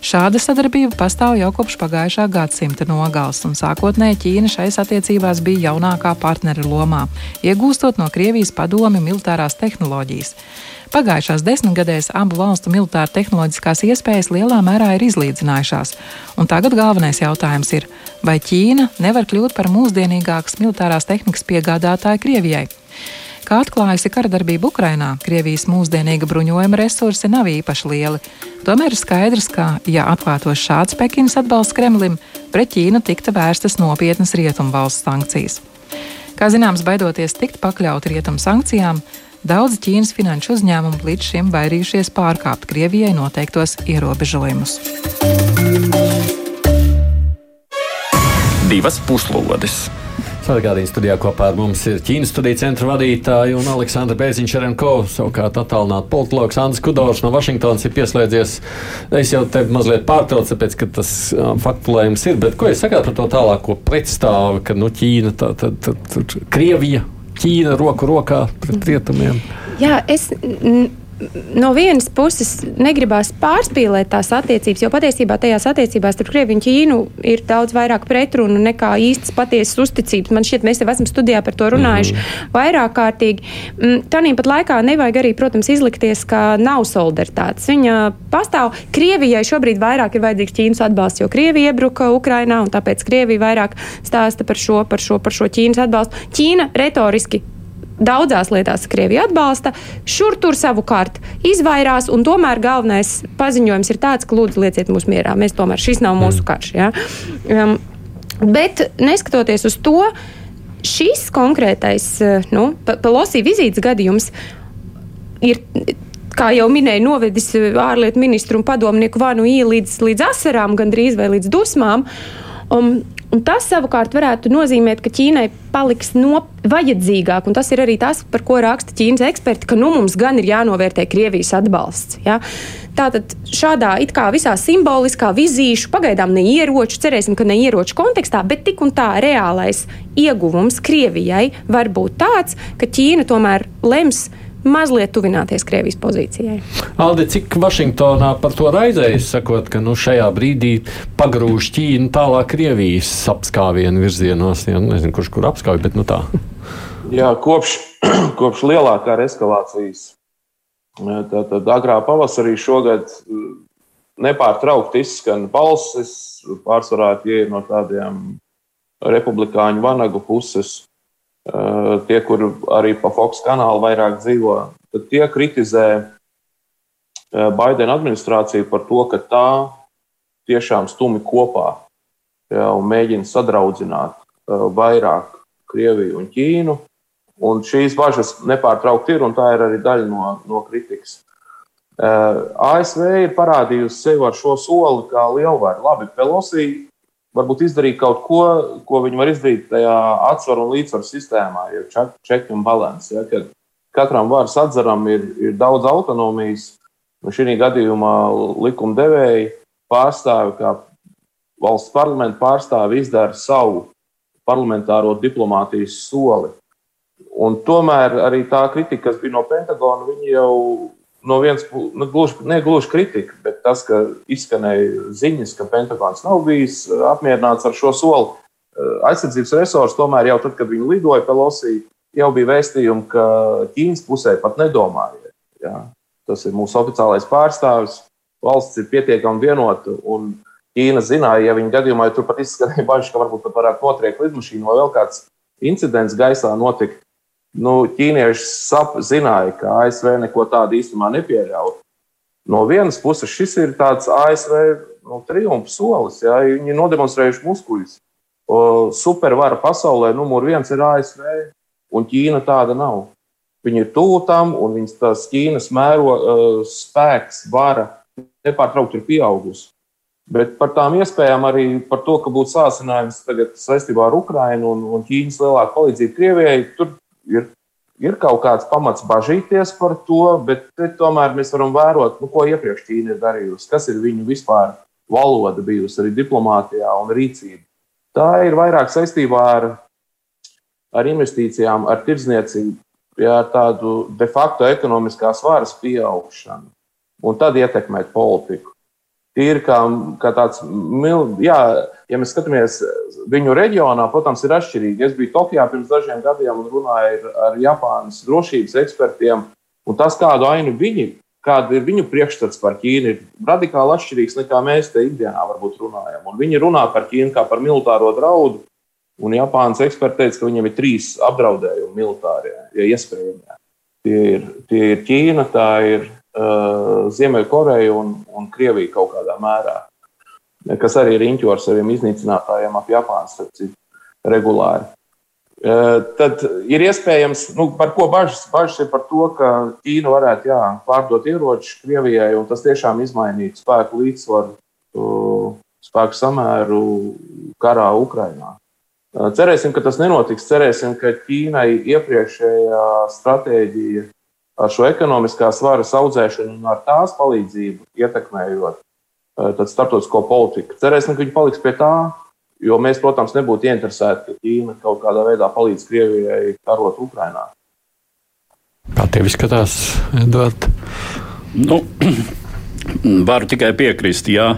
Šāda sadarbība pastāv jau kopš pagājušā gadsimta nogales, un sākotnēji Ķīna šais attiecībās bija jaunākā partnera lomā, iegūstot no Krievijas padomi militārās tehnoloģijas. Pagājušās desmitgadēs abu valstu militāra tehnoloģiskās iespējas lielā mērā ir izlīdzinājušās, un tagad galvenais jautājums ir, vai Ķīna nevar kļūt par mūsdienīgākas militārās tehnikas piegādātāju Krievijai. Kā atklājusi kara darbība Ukrainā, Krievijas mūsdienīga bruņojuma resursi nav īpaši lieli. Tomēr ir skaidrs, ka, ja atklātos šāds Pekinas atbalsts Kremlim, pret Ķīnu tikta vērstas nopietnas rietumvalsts sankcijas. Kā zināms, baidoties tikt pakļauti rietumu sankcijām, daudzi Ķīnas finanšu uzņēmumi līdz šim baidījušies pārkāpt Krievijai noteiktos ierobežojumus. Divas puslodes! Atgādījums studijā kopā ar mums ir Ķīnas studiju centra vadītāja un Aleksandra Bēziņš Renko, savukārt attālināta politologs Andris Kudors no Vašingtonas ir pieslēdzies. Es jau te mazliet pārtraucu, tāpēc, ka tas um, faktulējums ir, bet ko jūs sakāt par to tālāko pretstāvu, ka nu, Ķīna, tā, tā, tā, tā, Krievija, Ķīna roku rokā pret rietumiem? Jā, es no vienas puses negribās pārspīlēt tās attiecības, jo patiesībā tajās attiecībās starp Krieviju un Ķīnu ir daudz vairāk pretrunu nekā īstas patiesas uzticības. Man šķiet, mēs jau esam studijā par to runājuši mm -hmm. vairāk kārtīgi. Mm, Tāpat laikā nevajag arī, protams, izlikties, ka nav solidaritātes. Viņa pastāv. Krievijai šobrīd vairāk ir vajadzīgs Ķīnas atbalsts, jo Krievija iebruka Ukrainā, un tāpēc Krievija vairāk stāsta par šo, par šo, par šo Ķīnas atbalstu. Ķīna retoriski daudzās lietās Krievija atbalsta, šur tur savukārt izvairās, un tomēr galvenais paziņojums ir tāds, ka lūdzu lieciet mūs mierā. Mēs tomēr šis nav mūsu karš. Ja? Um, bet neskatoties uz to, šis konkrētais uh, nu, Pelosī vizītes gadījums ir kā jau minēju, novedis uh, ārlietu ministru un padomnieku Vanu Ī līdz, līdz asarām, gandrīz vai līdz dusmām. Um, Un tas savukārt varētu nozīmēt, ka Ķīnai paliks no vajadzīgāk, un tas ir arī tas, par ko raksta Ķīnas eksperti, ka nu, mums gan ir jānovērtē Krievijas atbalsts. Ja? Tātad šādā it kā visā simboliskā vizīšu, pagaidām ne ieroču, cerēsim, ka ne ieroču kontekstā, bet tik un tā reālais ieguvums Krievijai var būt tāds, ka Ķīna tomēr lems mazliet tuvināties Krievijas pozīcijai. Alde, cik Vašingtonā par to raizējas, sakot, ka nu, šajā brīdī pagrūž Ķīnu tālāk Krievijas apskāvienu virzienos? Ja, nezinu, kurš kur apskauj, bet nu tā. Jā, kopš, (clears throat) kopš lielākā eskalācijas, tad agrā pavasarī šogad nepārtraukti izskan balsis, pārsvarā tie ir no tādiem republikāņu vanagu puses Eh, tie, kur arī pa Fox kanālu vairāk dzīvo, tad tie kritizē eh, Baidena administrāciju par to, ka tā tiešām stumi kopā ja, un mēģina sadraudzināt eh, vairāk Krieviju un Ķīnu. Un šīs bažas nepārtraukti ir, un tā ir arī daļa no, no kritikas. ASV ir parādījusi sevi ar šo soli kā lielvaru. Labi, Pelosi varbūt izdarīt kaut ko, ko viņi var izdarīt tajā atsvaru un līdzsvaru sistēmā, jau check and balance. Ja, kad katram varas atzaram ir, ir daudz autonomijas, un šī gadījumā likumdevēji pārstāvi, kā valsts parlamenta pārstāvi, izdara savu parlamentāro diplomātijas soli. Un tomēr arī tā kritika, kas bija no Pentagona, viņi jau no vienas puses, nu, ne gluži kritika, bet tas, ka izskanēja ziņas, ka Pentagons nav bijis uh, apmierināts ar šo soli. Uh, aizsardzības resursi tomēr jau tad, kad viņi lidoja Pelosī, jau bija vēstījumi, ka Ķīnas pusē pat nedomāja. Ja? Tas ir mūsu oficiālais pārstāvis. Valsts ir pietiekami vienota un Ķīna zināja, ja viņa gadījumā ja tur pat izskanēja bažas, ka varbūt pat varētu notriekt lidmašīnu vai vēl kāds incidents gaisā notikt. Nu, ķīnieši sap, zināja, ka ASV neko tādu īstenībā nepieļauj. No vienas puses, šis ir tāds ASV nu, triumfa solis. Ja? Viņi nodemonstrējuši muskuļus. Supervara pasaulē numur viens ir ASV, un Ķīna tāda nav. Viņi ir tuvu tam, un viņas tās Ķīnas mēro uh, spēks, vara nepārtraukti ir pieaugusi. Bet par tām iespējām arī par to, ka būtu sācinājums tagad saistībā ar Ukrajinu un, un Ķīnas lielāku palīdzību Krievijai, tur ir, ir kaut kāds pamats bažīties par to, bet tomēr mēs varam vērot, nu, ko iepriekš Ķīna ir darījusi, kas ir viņu vispār valoda bijusi arī diplomātijā un rīcība. Tā ir vairāk saistībā ar, ar investīcijām, ar tirdzniecību, ja, ar tādu de facto ekonomiskās varas pieaugšanu un tad ietekmēt politiku. Tīri kā, kā tāds, jā, ja mēs skatāmies viņu reģionā, protams, ir atšķirīgi. Es biju Tokijā pirms dažiem gadiem un runāju ar Japānas drošības ekspertiem. Tas, kādu ainu viņi, kāda ir viņu priekšstats par Ķīnu, ir radikāli atšķirīgs nekā mēs te ikdienā varbūt runājam. Un viņi runā par Ķīnu kā par militāro draudu. Un Japānas eksperti teica, ka viņiem ir trīs apdraudējumi militārie, ja iespējami. Tie ir, tie ir Ķīna, tā ir uh, Ziemeļkoreja un, un Krievija kaut kādā mērā, kas arī riņķo ar saviem iznīcinātājiem ap Japānas regulāri. Uh, tad ir iespējams, nu, par ko bažas, bažas ir par to, ka Ķīna varētu jā, pārdot ieročus Krievijai, un tas tiešām izmainītu spēku līdzsvaru, uh, spēku samēru karā Ukrajinā. Cerēsim, ka tas nenotiks. Cerēsim, ka Ķīnai iepriekšējā stratēģija ar šo ekonomiskās varas audzēšanu un ar tās palīdzību ietekmējot eh, starptautisko politiku. Cerēsim, ka viņi paliks pie tā, jo mēs, protams, nebūtu ieinteresēti, ka Ķīna kaut kādā veidā palīdz Krievijai karot Ukrainā. Kā tev izskatās, Edvard? Nu, (clears throat) varu tikai piekrist, jā.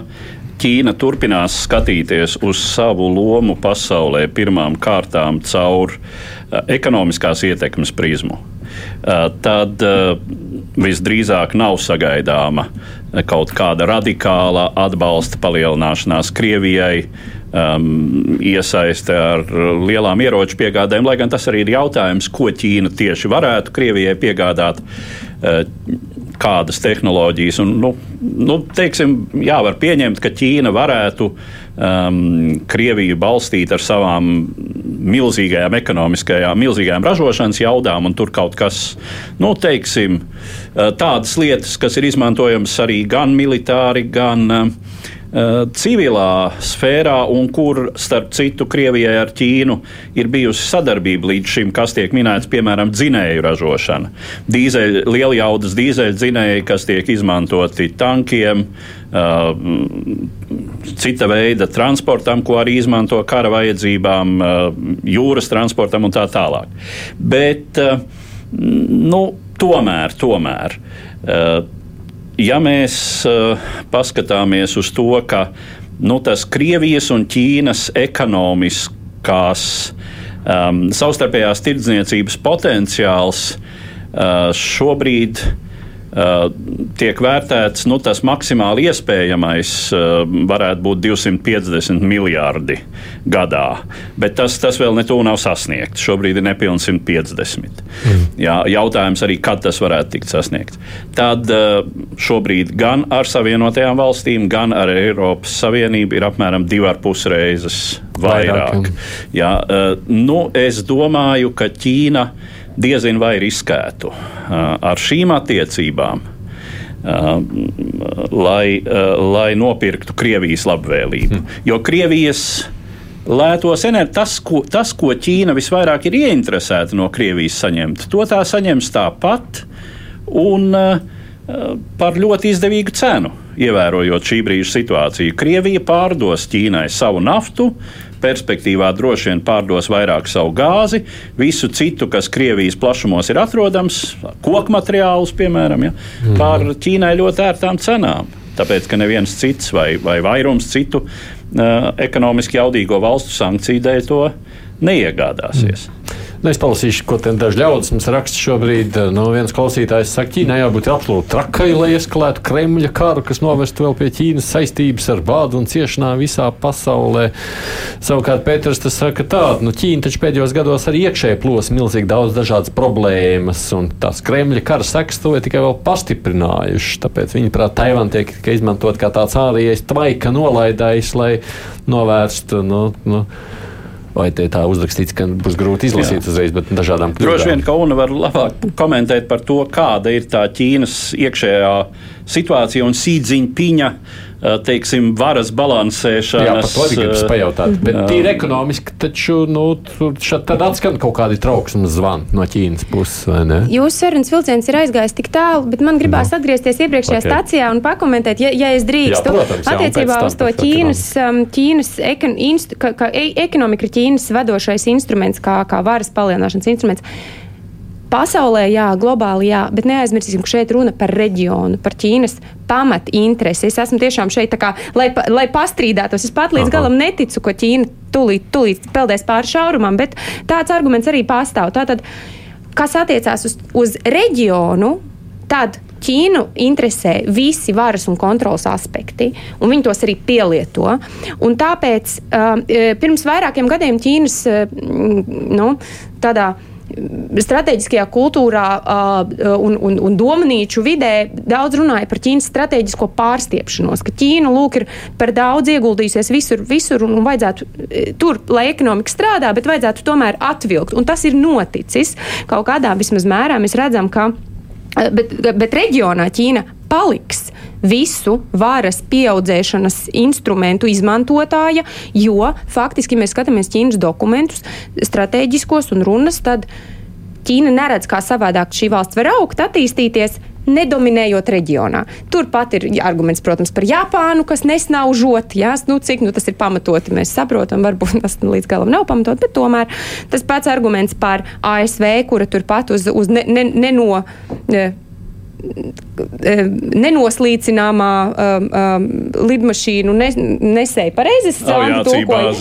Ķīna turpinās skatīties uz savu lomu pasaulē pirmām kārtām caur uh, ekonomiskās ietekmes prizmu. Uh, tad uh, visdrīzāk nav sagaidāma kaut kāda radikāla atbalsta palielināšanās Krievijai, um, iesaiste ar lielām ieroču piegādēm, lai gan tas arī ir jautājums, ko Ķīna tieši varētu Krievijai piegādāt. Uh, kādas tehnoloģijas. Un, nu, nu, teiksim, jā, var pieņemt, ka Ķīna varētu um, Krieviju balstīt ar savām milzīgajām ekonomiskajām, milzīgajām ražošanas jaudām, un tur kaut kas, nu, teiksim, uh, tādas lietas, kas ir izmantojamas arī gan militāri, gan uh, civilā sfērā, un kur, starp citu, Krievijai ar Ķīnu ir bijusi sadarbība līdz šim, kas tiek minēts, piemēram, dzinēju ražošana. Dīzeļ, lieljaudas dīzeļu dzinēji, kas tiek izmantoti tankiem, Uh, cita veida transportam, ko arī izmanto kara vajadzībām, uh, jūras transportam un tā tālāk. Bet, uh, nu, tomēr, tomēr ja mēs uh, paskatāmies uz to, ka nu, tas Krievijas un Ķīnas ekonomiskās um, savstarpējās tirdzniecības potenciāls uh, šobrīd ir Uh, tiek vērtēts nu, tas maksimāli iespējamais, uh, varētu būt 250 miljardi gadā. Bet tas, tas vēl netuvu nav sasniegts. Šobrīd ir nepilnīgi 150. Mm. Jā, jautājums arī, kad tas varētu tikt sasniegts. Tad uh, šobrīd gan ar Savienotajām valstīm, gan ar Eiropas Savienību ir apmēram divas ar pus reizes vairāk. vairāk jā, nu, es domāju, ka Ķīna diezin vai riskētu ar šīm attiecībām. Lai, lai nopirktu Krievijas labvēlību. Hmm. Jo Krievijas lētos enerģijas, tas, ko, tas, ko Ķīna visvairāk ir ieinteresēta no Krievijas saņemt, to tā saņems tāpat un par ļoti izdevīgu cenu. Ievērojot šī brīža situāciju, Krievija pārdos Ķīnai savu naftu, perspektīvā droši vien pārdos vairāk savu gāzi, visu citu, kas Krievijas plašumos ir atrodams, koku materiālus, piemēram, ja, mm. pār Ķīnai ļoti ērtām cenām. Tāpēc, ka neviens cits vai, vai vairums citu uh, ekonomiski jaudīgo valstu sankciju dēļ to neiegādāsies. Mm. Nu, es palasīšu, ko daži ļaudis mums raksta šobrīd. Nu, viens klausītājs saka, Ķīnai jābūt absolūti trakai, lai eskalētu Kremļa karu, kas novestu vēl pie Ķīnas saistības ar bādu un ciešanām visā pasaulē. Savukārt Pēters saka tā, nu Ķīna taču pēdējos gados arī iekšēji plos milzīgi daudz dažādas problēmas, un tās Kremļa kara sekas to ir tikai vēl pastiprinājuši. Tāpēc viņi prāt, Taivāna tiek izmantot kā tāds ārējais tvaika nolaidājs, lai novērstu. Nu, nu, Vai te tā uzrakstīts, ka būs grūti izlasīt Jā. uzreiz, bet dažādām kļūdām? Droši vien, ka Una var labāk komentēt par to, kāda ir tā Ķīnas iekšējā situācija un sīdziņa piņa teiksim, varas balansēšanas. Jā, par to arī gribas pajautāt. Bet tīri ekonomiski, taču nu, tad atskan kaut kādi trauksmes zvani no Ķīnas puses, vai ne? Jūsu sarunas vilciens ir aizgājis tik tālu, bet man gribās no. atgriezties iepriekšējā okay. stacijā un pakomentēt, ja, ja es drīkstu, jā, protams, jā, attiecībā uz to Ķīnas, um, Ķīnas ekon, instu, ka, ka e, ekonomika ir Ķīnas vadošais instruments, kā, kā varas palielināšanas instruments. Pasaulē, jā, globāli, jā, bet neaizmirsīsim, ka šeit runa par reģionu, par Ķīnas pamat interesi. Es esmu tiešām šeit, kā, lai, lai pastrīdētos. Es pat līdz Aha. galam neticu, ka Ķīna tūlīt, tūlīt peldēs pāri šaurumam, bet tāds arguments arī pastāv. Tātad, kas attiecās uz, uz reģionu, tad Ķīnu interesē visi varas un kontrolas aspekti, un viņi tos arī pielieto. Un tāpēc uh, pirms vairākiem gadiem Ķīnas uh, nu, tādā strateģiskajā kultūrā uh, un, un, un domnīču vidē daudz runāja par Ķīnas strateģisko pārstiepšanos, ka Ķīna lūk, ir par daudz ieguldījusies visur, visur un, un vajadzētu tur, lai ekonomika strādā, bet vajadzētu tomēr atvilkt. Un tas ir noticis kaut kādā vismaz mērā. Mēs redzam, ka bet, bet reģionā Ķīna paliks visu varas pieaudzēšanas instrumentu izmantotāja, jo faktiski, mēs skatāmies Ķīnas dokumentus, strateģiskos un runas, tad Ķīna neredz, kā savādāk šī valsts var augt, attīstīties. Nedominējot reģionā. Turpat ir arguments, protams, par Japānu, kas nesnaužot. Jā, nu, cik nu, tas ir pamatoti, mēs saprotam, varbūt tas līdz galam nav pamatot, bet tomēr tas pats arguments par ASV, kura turpat uz, uz ne, ne, ne no nenoslīcināmā um, um, lidmašīnu ne, nesēja pareizi.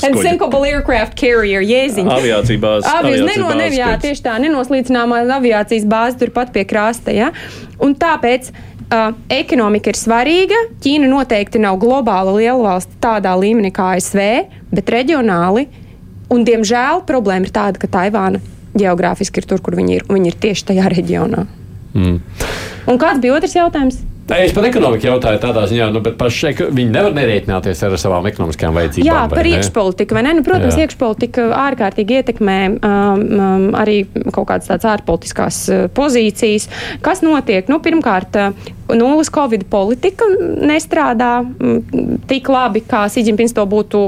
Unsinkable aircraft carrier, jēziņa. Aviācija bāze. Aviācija neno, ne, jā, tieši tā, nenoslīcināmā aviācijas bāze turpat pie krasta. Ja? Un tāpēc uh, ekonomika ir svarīga. Ķīna noteikti nav globāla lielvalsts tādā līmenī kā ASV, bet reģionāli. Un, diemžēl problēma ir tāda, ka Taivāna geogrāfiski ir tur, kur viņi ir. Viņi ir tieši tajā reģionā. Mm. Un kāds bija otrs jautājums? Es par ekonomiku jautāju tādā ziņā, nu, bet paši viņi nevar nerēķināties ar savām ekonomiskajām vajadzībām. Jā, par iekšpolitiku, vai ne? Nu, protams, Jā. iekšpolitika ārkārtīgi ietekmē um, um, arī kaut kādas tādas ārpolitiskās uh, pozīcijas. Kas notiek? Nu, pirmkārt, uh, nulles Covid politika nestrādā mm, tik labi, kā Sīdžimpins to būtu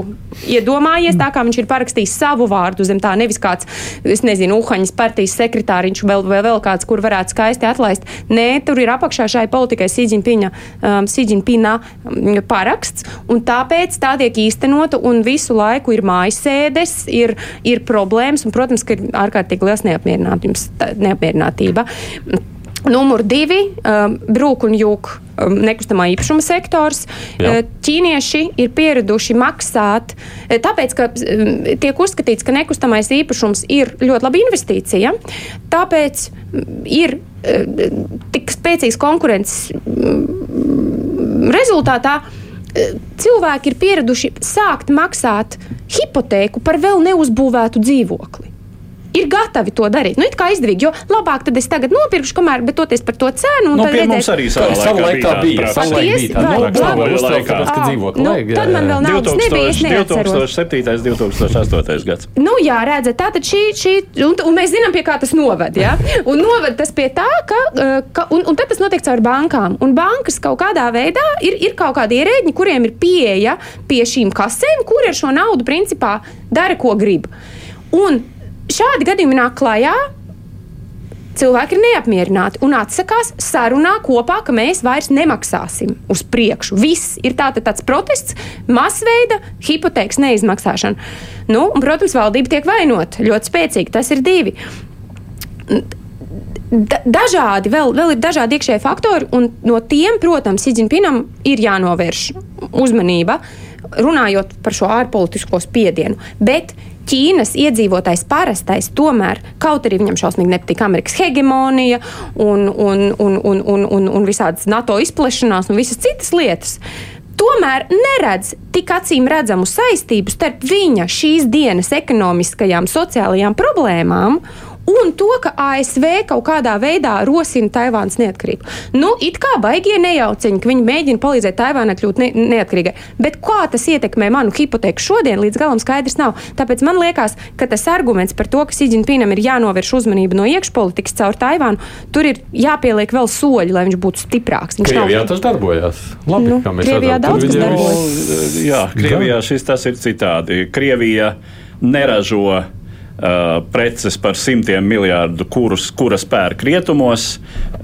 iedomājies. Tā kā viņš ir parakstījis savu vārdu zem tā, nevis kāds, es nezinu, Uhaņas partijas sekretāriņš vai vēl, vēl kāds, kur varētu skaisti atlaist. Nē, tur ir apakšā šai politikai Sīdžimpina um, paraksts, un tāpēc tā tiek īstenota, un visu laiku ir mājasēdes, ir, ir problēmas, un, protams, ka ir ārkārtīgi liels neapmierinātība. Numur divi um, - brūk un jūk um, nekustamā īpašuma sektors. Jā. Uh, ķīnieši ir pieraduši maksāt, uh, tāpēc, ka um, tiek uzskatīts, ka nekustamais īpašums ir ļoti laba investīcija. Tāpēc ir uh, tik spēcīgs konkurences rezultātā cilvēki ir pieraduši sākt maksāt hipotēku par vēl neuzbūvētu dzīvokli ir gatavi to darīt. Nu, it kā izdevīgi, jo labāk tad es tagad nopirkšu, kamēr, bet toties par to cenu. Nu, pie redzēs, mums arī savā laikā bija. Savā laikā bija tā, nu, nu, tad man vēl naudas nebija, es neatceros. 2007. 2008. gads. Nu, jā, redzat, tātad šī, šī un, un mēs zinām, pie kā tas noved, jā. (laughs) Un noved tas pie tā, ka, ka un, un tad tas notiek caur bankām. Un bankas kaut kādā veidā ir, ir kaut kādi ierēģi, kuriem ir pieeja pie šīm kasēm, kuri ar šo naudu principā dara, ko grib. Un šādi gadījumi nāk klajā. Cilvēki ir neapmierināti un atsakās sarunā kopā, ka mēs vairs nemaksāsim uz priekšu. Viss ir tā, tāds protests, masveida hipotēkas neizmaksāšana. Nu, un, protams, valdība tiek vainota ļoti spēcīgi. Tas ir divi. Da, dažādi, vēl, vēl ir dažādi iekšēji faktori, un no tiem, protams, Ziedņpinam ir jānovērš uzmanība, runājot par šo ārpolitisko spiedienu. Bet Ķīnas iedzīvotājs parastais tomēr, kaut arī viņam šausmīgi nepatīk Amerikas hegemonija un, un, un, un, un, un, un visādas NATO izplešanās un visas citas lietas. Tomēr neredz tik acīm redzamu saistību starp viņa šīs dienas ekonomiskajām, sociālajām problēmām un to, ka ASV kaut kādā veidā rosina Taivānas neatkarību. Nu, it kā baigie nejauciņi, ka viņi mēģina palīdzēt Taivānai kļūt ne neatkarīgai. Bet kā tas ietekmē manu hipotēku šodien, līdz galam skaidrs nav. Tāpēc man liekas, ka tas arguments par to, ka Sīdžinpīnam ir jānovērš uzmanība no iekšpolitikas caur Taivānu, tur ir jāpieliek vēl soļi, lai viņš būtu stiprāks. Viņš Krievijā nav... tas darbojās. Labi, Nu, kā mēs Krievijā redzam, daudz kas darbojas. Jā, Krievijā šis tas ir citādi. Krievija neražo uh, preces par simtiem miljārdu, kurus, kuras pērk rietumos.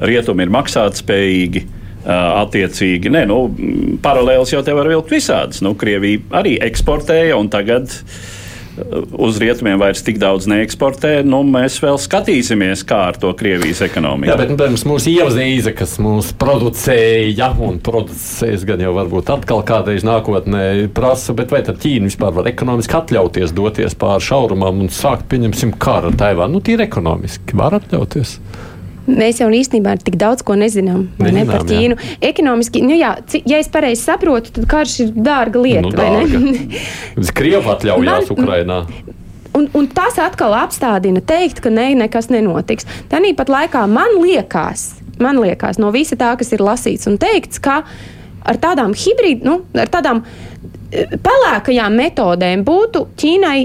Rietumi ir maksātspējīgi. Uh, attiecīgi, nē, nu, paralēlis jau te var vilkt visādas. Nu, Krievija arī eksportēja, un tagad uh, uz rietumiem vairs tik daudz neeksportē. Nu, mēs vēl skatīsimies, kā ar to Krievijas ekonomiku. Jā, bet, nu, protams, mūsu ievazīze, kas mūs producēja un producēs gan jau varbūt atkal kādreiz nākotnē prasa, bet vai tad Ķīna vispār var ekonomiski atļauties doties pāri šaurumam un sākt, pieņemsim, karu ar Taivānu? Nu, tīri ekonomiski var atļauties. Mēs jau īstenībā tik daudz ko nezinām, vai ne Nezinām, par Ķīnu. Ekonomiski, nu jā, ja es pareizi saprotu, tad karš ir dārga lieta. Nu, dārga. (laughs) Krievi atļaujās Man- Ukrainā. Un, un tas atkal apstādina teikt, ka ne, nekas nenotiks. Tāpat laikā man liekas, man liekas, no visa tā, kas ir lasīts un teikts, ka ar tādām hibrīd, nu, ar tādām eh, pelēkajām metodēm būtu Ķīnai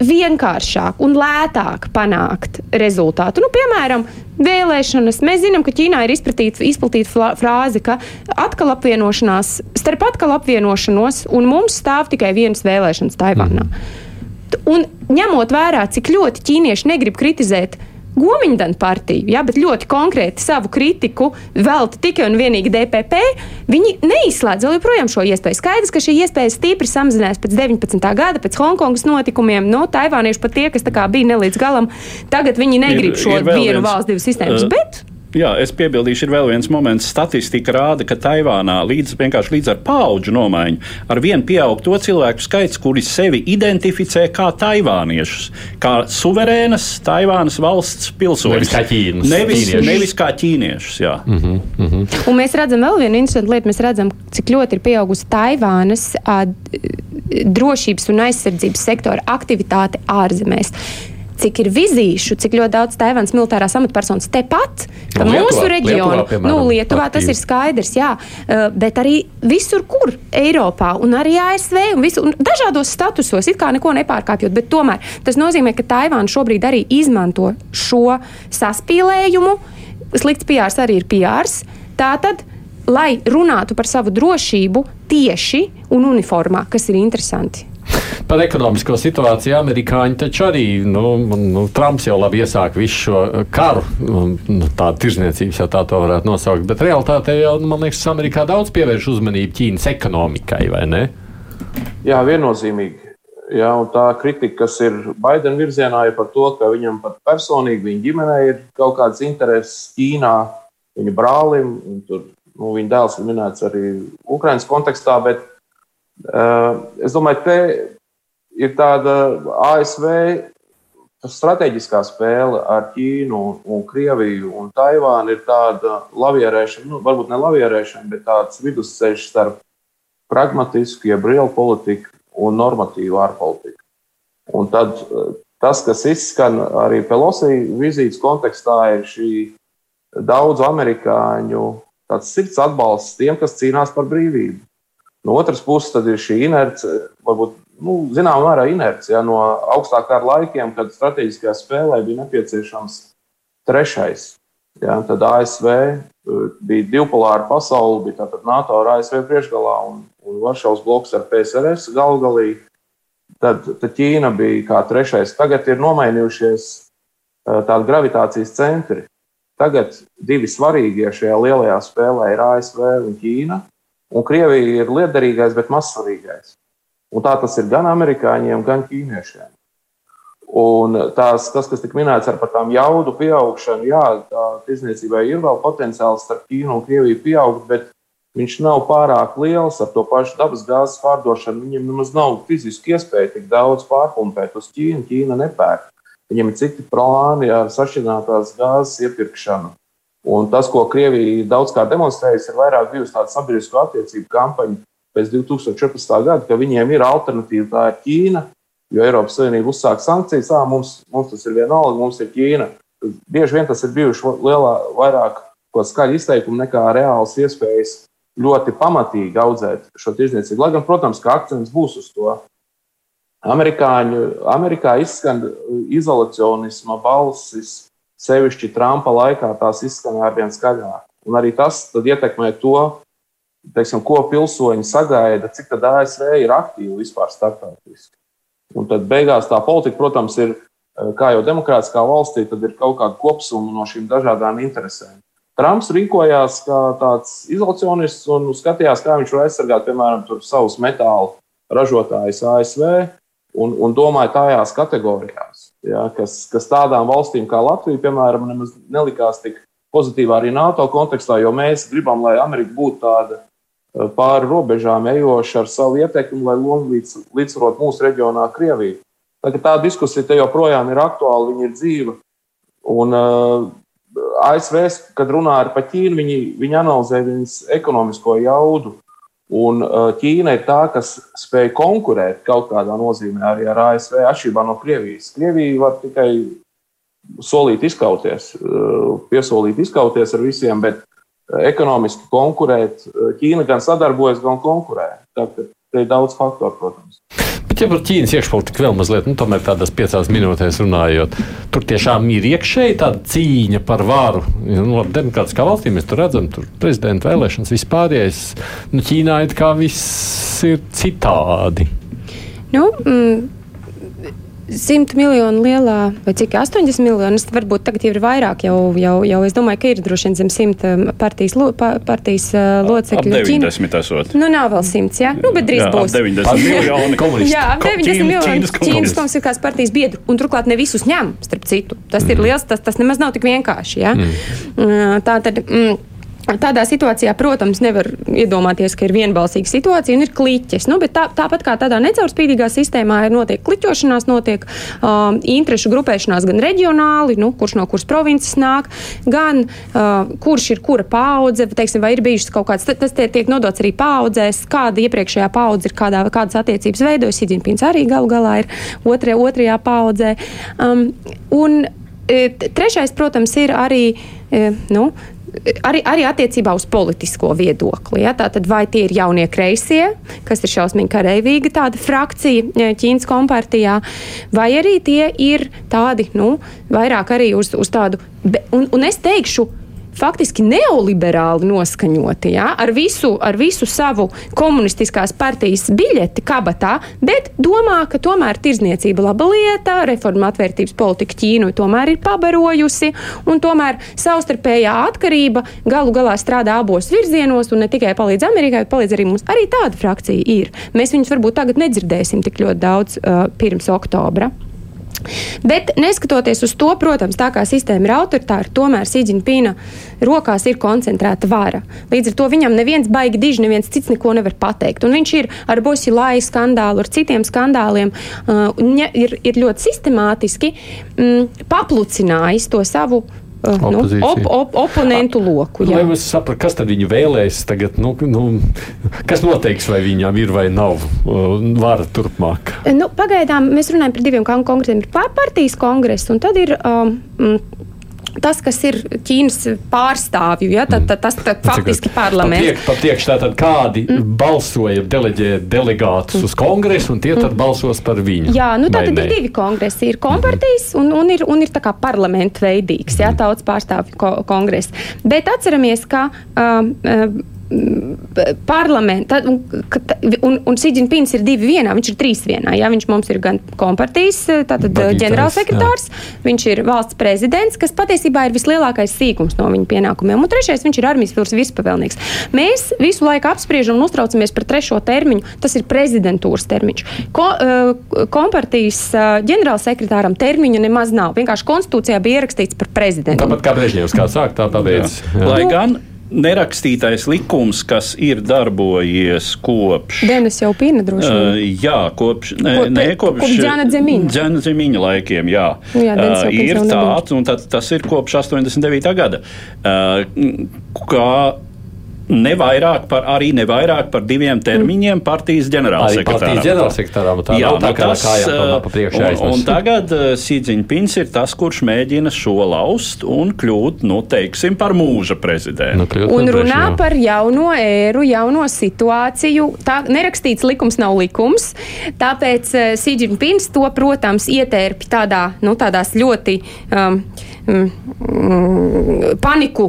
vienkāršāk un lētāk panākt rezultātu. Nu, piemēram, vēlēšanas. Mēs zinām, ka Ķīnā ir izplatīta, frāze, ka atkal apvienošanās, starp atkal apvienošanos un mums stāv tikai vienas vēlēšanas Taivānā. Un ņemot vērā, cik ļoti ķīnieši negrib kritizēt Gomiņdana partiju, ja, bet ļoti konkrēti savu kritiku velta tikai un vienīgi DPP, viņi neizslēdz vēl joprojām šo iespēju. Skaidrs, ka šī iespēja stipri samazinās pēc 19. gada, pēc Hongkongas notikumiem. No taivānieši pat tie, kas bija ne līdz galam, tagad viņi negrib Ir- šo ir vienu valsts, divas sistēmas. uh, Bet Jā, es piebildīšu, ir vēl viens moments. Statistika rāda, ka Taivānā līdz, vienkārši līdz ar paudžu nomaiņu ar vienu pieaug to cilvēku skaits, kuri sevi identificē kā taivāniešus, kā suverēnas Taivānas valsts pilsoņus. Nevis kā Ķīnas Nevis, ķīniešus. nevis kā ķīniešus. Jā. Mm -hmm. Un mēs redzam vēl vienu interesantu lietu. Mēs redzam, cik ļoti ir pieaugusi Taivānas drošības un aizsardzības sektora aktivitāte ārzemēs. Cik ir vizīšu, cik ļoti daudz Taivānas militārās amatpersonas tepat, ka Nu, Lietuvā- mūsu reģionā, Lietuvā, nu, Lietuvā tas ir skaidrs, jā, uh, bet arī visur, kur Eiropā un arī ASV un, visu, un dažādos statusos, it kā neko nepārkāpjot, bet tomēr tas nozīmē, ka Taivāna šobrīd arī izmanto šo saspīlējumu. Slikts PR arī ir PR. Tātad, lai runātu par savu drošību tieši un uniformā, kas ir interesanti. Par ekonomisko situāciju amerikāņi taču arī, nu, nu Trumps jau labi iesāka visu šo karu, un, nu, tādu tirzniecības jau tā to varētu nosaukt, bet realtātē jau, nu, man liekas, Amerikā daudz pievērš uzmanību Ķīnas ekonomikai, vai ne? Jā, viennozīmīgi. Un tā kritika, kas ir Baidena virzienā, ir par to, ka viņam pat personīgi, viņa ģimenei ir kaut kādas intereses Ķīnā, viņa brālim, un tur, nu, viņa dēls ir minēts arī Ukraiņas kontekstā, bet uh, es domāju, te ir tāda ASV strateģiskā spēle ar Ķīnu, un Krieviju un Taivānu ir tāda lavierēšana, nu, varbūt ne lavierēšana, bet tāds vidusceļš starp pragmatisku, jeb reālu politiku un normatīvu ārpolitiku. Un tad eh, tas, kas izskan arī Pelosi vizītes kontekstā, ir šī daudzu amerikāņu sirds atbalsts tiem, kas cīnās par brīvību. No otras puses, tad ir šī inerce, varbūt nu, zināmā mērā inerce ja, no augstākā laikiem, kad strateģiskajā spēlē bija nepieciešams trešais. Ja, tad ASV uh, bija divpolāra pasaule, bija tātad NATO ar ASV priekšgalā un, un Varšavas bloks ar PSRS galvgalī. Tad, tad Ķīna bija kā trešais. Tagad ir nomainījušies uh, tādi gravitācijas centri. Tagad divi svarīgie šajā lielajā spēlē ir ASV un Ķīna. Un Krievija ir liederīgais, bet mazsvarīgais. Un tā tas ir gan amerikāņiem, gan ķīniešiem. Un tās, tas, kas tika minēts ar tām jaudu pieaugšanu, jā, tā tirdzniecībai ir vēl potenciāls starp Ķīnu un Krieviju pieaugt, bet viņš nav pārāk liels ar to pašu dabas gāzes pārdošanu. Viņam nemaz nav fiziski iespēja tik daudz pārpumpēt uz Ķīnu. Ķīna nepērk. Viņam ir citi plāni ar sašķidrinātās gāzes iepirkšanu. Un tas, ko Krievija daudzkārt demonstrējusi, ir vairāk bijusi tāda sabiedrisko attiecību kampaņa pēc 2014. gada, ka viņiem ir alternatīva, tā ir Ķīna. Jo Eiropas Savienība uzsāka sankcijas, ah, mums, mums tas ir vienalga, mums ir Ķīna. Bieži vien tas ir bijuši lielā, vairāk skaļi izteikumi nekā reāls iespējas ļoti pamatīgi audzēt šo tirdzniecību. Lai gan, protams, ka akcents būs uz to. Amerikāņu, Amerikā izskan izolacionisma balsis, sevišķi Trumpa laikā tās izskanēja arvien skaļāk. Un arī tas ietekmē to, teiksim, ko pilsoņi sagaida, cik tad ASV ir aktīvi vispār starptautiski. Un tad beigās tā politika, protams, ir, kā jau demokrātiskā valstī, tad ir kaut kāda kopsuma no šīm dažādām interesēm. Trumps rīkojās kā tāds izolacionists un skatījās, kā viņš var aizsargāt, piemēram, savus metālu ražotājus ASV un, un domāja tajās kategorijās, ja, kas, kas tādām valstīm kā Latvija, piemēram, nemaz nelikās tik pozitīvā arī NATO kontekstā, jo mēs gribam, lai Amerika būtu tāda eh, pāri robežām ejoša ar savu ietekmi, lai līdz, līdzsvarot mūsu reģionā Krieviju. Tā, tā diskusija te joprojām ir aktuāla, viņa ir dzīva. Un, uh, ASV, kad runā par Ķīnu, viņi, viņi analizē viņas ekonomisko jaudu. Un uh, Ķīna ir tā, kas spēj konkurēt kaut kādā nozīmē arī ar ASV, atšķirībā no Krievijas. Krievija var tikai solīt izkauties, uh, piesolīt izkauties ar visiem, bet ekonomiski konkurēt. Ķīna gan sadarbojas, gan konkurē. Tātad te ir daudz faktoru, protams. Bet, ja par Ķīnas iekšpolitiku vēl mazliet, nu, tomēr tādās piecās minūtēs runājot, tur tiešām ir iekšēji tāda cīņa par varu. Nu, Demokrātiskā valstī mēs tur redzam, tur prezidenta vēlēšanas vispārējais. Nu, Ķīnā it kā viss ir citādi. Nu, mm, 100 miljonu lielā, vai cik 80 miljonus, varbūt tagad jau ir vairāk. Jau, jau, jau es domāju, ka ir droši vien zem 100 um, partijas, lo, pa, partijas uh, locekļu. Ap 90 esot. Nu, nav vēl 100, jā, nu, bet drīz jā, būs. 90 miljoni komunisti. Jā, 90 Ķīnas, miljoni Ķīnas komunistiskās partijas biedru. Un turklāt ne visus ņem, starp citu. Tas mm. ir liels, tas, tas nemaz nav tik vienkārši. Ja? Mm. Uh, tā tad. Mm, Tādā situācijā, protams, nevar iedomāties, ka ir vienbalsīga situācija un ir kliķis. Nu, tā, tāpat kā tādā necaurspīdīgā sistēmā ir notiek kliķošanās, notiek um, interešu grupēšanās gan reģionāli, nu, kurš no kuras provinces nāk, gan uh, kurš ir kura paudze, teiksim, vai ir bijušas kaut kāds, tas tiek nodots arī paudzēs, kāda iepriekšējā paudze ir, kādā, kādas attiecības veidojas. Sidzinpins arī galu galā ir otrajā, otrajā paudzē. Um, un, e, Trešais, protams, ir arī e, nu, arī, arī attiecībā uz politisko viedokli. Ja? Tātad, vai tie ir jaunie kreisie, kas ir šausmīgi kareivīga tāda frakcija e, Ķīnas kompartijā, vai arī tie ir tādi, nu, vairāk arī uz, uz tādu, un, un es teikšu, faktiski neoliberāli noskaņoti, ja, ar, visu, ar visu savu komunistiskās partijas biļeti kabatā, bet domā, ka tomēr tirzniecība laba lieta, reforma atvērtības politika Ķīnu tomēr ir pabarojusi, un tomēr savstarpējā atkarība galu galā strādā abos virzienos, un ne tikai palīdz Amerikai, bet palīdz arī mums. Arī tāda frakcija ir. Mēs viņus varbūt tagad nedzirdēsim tik ļoti daudz uh, pirms oktobra. Bet neskatoties uz to, protams, tā kā sistēma ir autoritāra, tomēr Sīdžina rokās ir koncentrēta vara. Līdz ar to viņam neviens baigi diži, neviens cits neko nevar pateikt. Un viņš ir ar Bosi Lai skandālu, ar citiem skandāliem, uh, ir, ir ļoti sistemātiski mm, paplucinājis to savu nu, op, op, oponentu loku. Jā. Lai es sapratu, kas tad viņu vēlēs tagad, nu, nu, kas noteiks, vai viņam ir vai nav uh, vara turpmāk? Nu, pagaidām mēs runājam par diviem kongresiem. Ir partijas kongress un tad ir. Um, tas, kas ir Ķīnas pārstāvju, ja, tad, tad, tas tad, faktiski parlaments. Patiekš tātad kādi mm. balsoja deleģē delegātus mm. uz kongresu, un tie tad mm. balsos par viņu. Jā, nu tā tad ir divi kongresi. Ir kompartijas un, un ir, un ir tā kā parlamenta veidīgs, ja, mm. tautas pārstāvju ko, kongress. Bet atceramies, ka. Um, um, parlamenta, un, un, un Sīdžins ir divi vienā, viņš ir trīs vienā. Jā, viņš mums ir gan kompartijas ģenerālsekretārs, viņš ir valsts prezidents, kas patiesībā ir vislielākais sīkums no viņa pienākumiem. Un trešais, viņš ir armijas pilsētas virspavēlnieks. Mēs visu laiku apspriežam un uztraucamies par trešo termiņu. Tas ir prezidentūras termiņš. Ko, kompartijas ģenerālsekretāram termiņu nemaz nav. Vienkārši konstitūcijā bija ierakstīts par prezidentu. Tāpat kā Brežņevs kā sāk, tā pabeigts. Lai gan nerakstītais likums, kas ir darbojies kopš. Denis jau pina droši vien. Uh, jā, kopš, ne, Ko- ne, pe- kopš kopš Džana Dzemiņa. Džana Dzemiņa laikiem, jā. Nu jā, uh, ir tāds, un tad, tas ir kopš 89. gada. Uh, kā ne vairāk par, arī ne vairāk par diviem termiņiem partijas ģenerālsekretāram. partijas ģenerālsekretāram. Tā Jā, nav tā nu kā tas, kājām pa- uh, pa priekšu un, aiznes. un tagad uh, Sīdziņpins ir tas, kurš mēģina šo laust un kļūt, nu, teiksim, par mūža prezidentu. Nu, kļūt Un runā jā. par jauno ēru, jauno situāciju. Tā nerakstīts likums nav likums. Tāpēc Sīdžins to, protams, ietērpi tādā, nu, tādās ļoti um, paniku,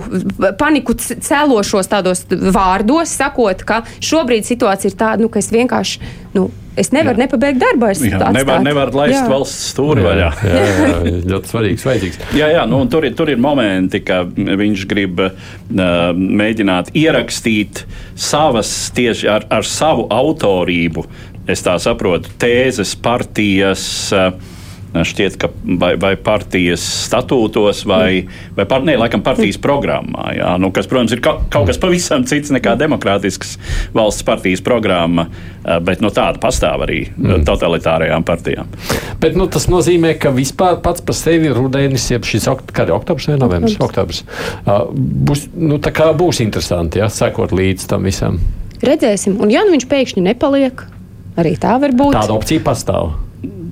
paniku c- cēlošos tādos vārdos, sakot, ka šobrīd situācija ir tāda, nu, ka es vienkārši. Nu, Es nevaru nepabeigt darbu. es Jā, nevar, nevar laist Jā. valsts stūri vaļā. Jā, jā, jā, ļoti svarīgs, vajadzīgs. Jā, jā nu, tur, ir, tur ir momenti, ka viņš grib uh, mēģināt ierakstīt savas tieši ar, ar savu autorību. Es tā saprotu, tēzes partijas. Uh, Šķiet, ka vai, vai partijas statūtos, vai, vai par, ne, laikam partijas programmā, jā, nu, kas, protams, ir ka, kaut kas pavisam cits nekā demokrātisks valsts partijas programma, eh, bet nu, tāda pastāv arī mm. totalitārajām partijām. Bet nu, tas nozīmē, ka vispār pats par sevi rudenis, jeb šis okt, oktobrs vai novembris, oktobrs, uh, būs, nu, tā kā būs interesanti, ja, sekot līdz tam visam. Redzēsim. Un ja nu viņš pēkšņi nepaliek, arī tā var būt. Tāda opcija pastāv.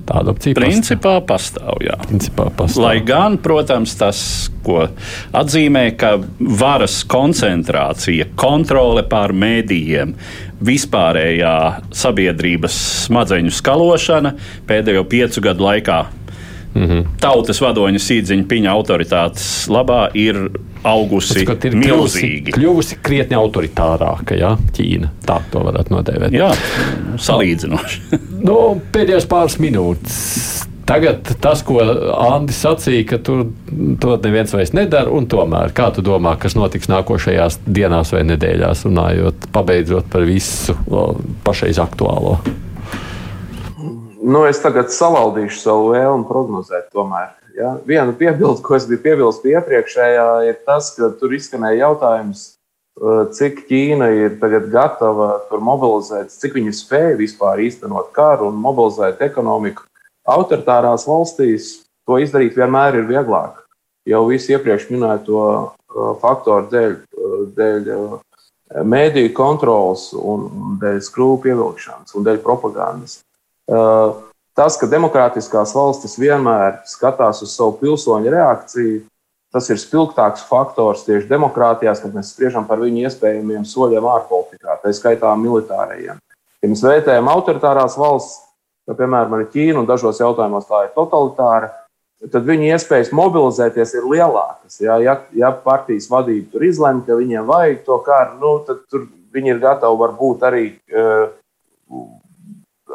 Tāda opcija Principā pastāv, jā. Principā pastāv. Lai gan, protams, tas, ko atzīmē, ka varas koncentrācija, kontrole pār mēdījiem, vispārējā sabiedrības smadzeņu skalošana pēdējo piecu gadu laikā. Mm. -hmm. Tautas vadoņa sīdziņa piņa autoritātes labā ir augusi Skot, ir kļuvusi, milzīgi. kļuvusi krietni autoritārāka, ja Ķīna. Tā to varētu nodēvēt. Jā, salīdzinoši. (laughs) Nu, pēdējās pāris minūtes. Tagad tas, ko Andris sacīja, ka tur to neviens vairs nedara, un tomēr, kā tu domā, kas notiks nākošajās dienās vai nedēļās, runājot, pabeidzot par visu pašreiz aktuālo? Nu, es tagad savaldīšu savu vēlmu prognozēt. Tomēr. Ja? Viena piebilde, ko es biju piebilst pie iepriekšējā, ir tas, ka tur izskanēja jautājums, eh, cik Ķīna ir tagad gatava tur mobilizēt, cik viņi spēj vispār īstenot karu un mobilizēt ekonomiku. Autoritārās valstīs to izdarīt vienmēr ir vieglāk. Jau visu iepriekš minēto eh, faktoru dēļ, eh, dēļ mēdīju kontrols un dēļ skrūvu pievilkšanas un dēļ propagandas. Tas, ka demokrātiskās valstis vienmēr skatās uz savu pilsoņu reakciju, tas ir spilgtāks faktors tieši demokrātijās, kad mēs spriežam par viņu iespējamiem soļiem ārpolitikā, tā skaitā militārajiem. Ja mēs vērtējam autoritārās valsts, kā piemēram ar Ķīnu, un dažos jautājumos tā ir totalitāra, tad viņu iespējas mobilizēties ir lielākas. Ja, ja, ja partijas vadība tur izlemj, ka viņiem vajag to karu, nu, tad viņi ir gatavi varbūt arī uh,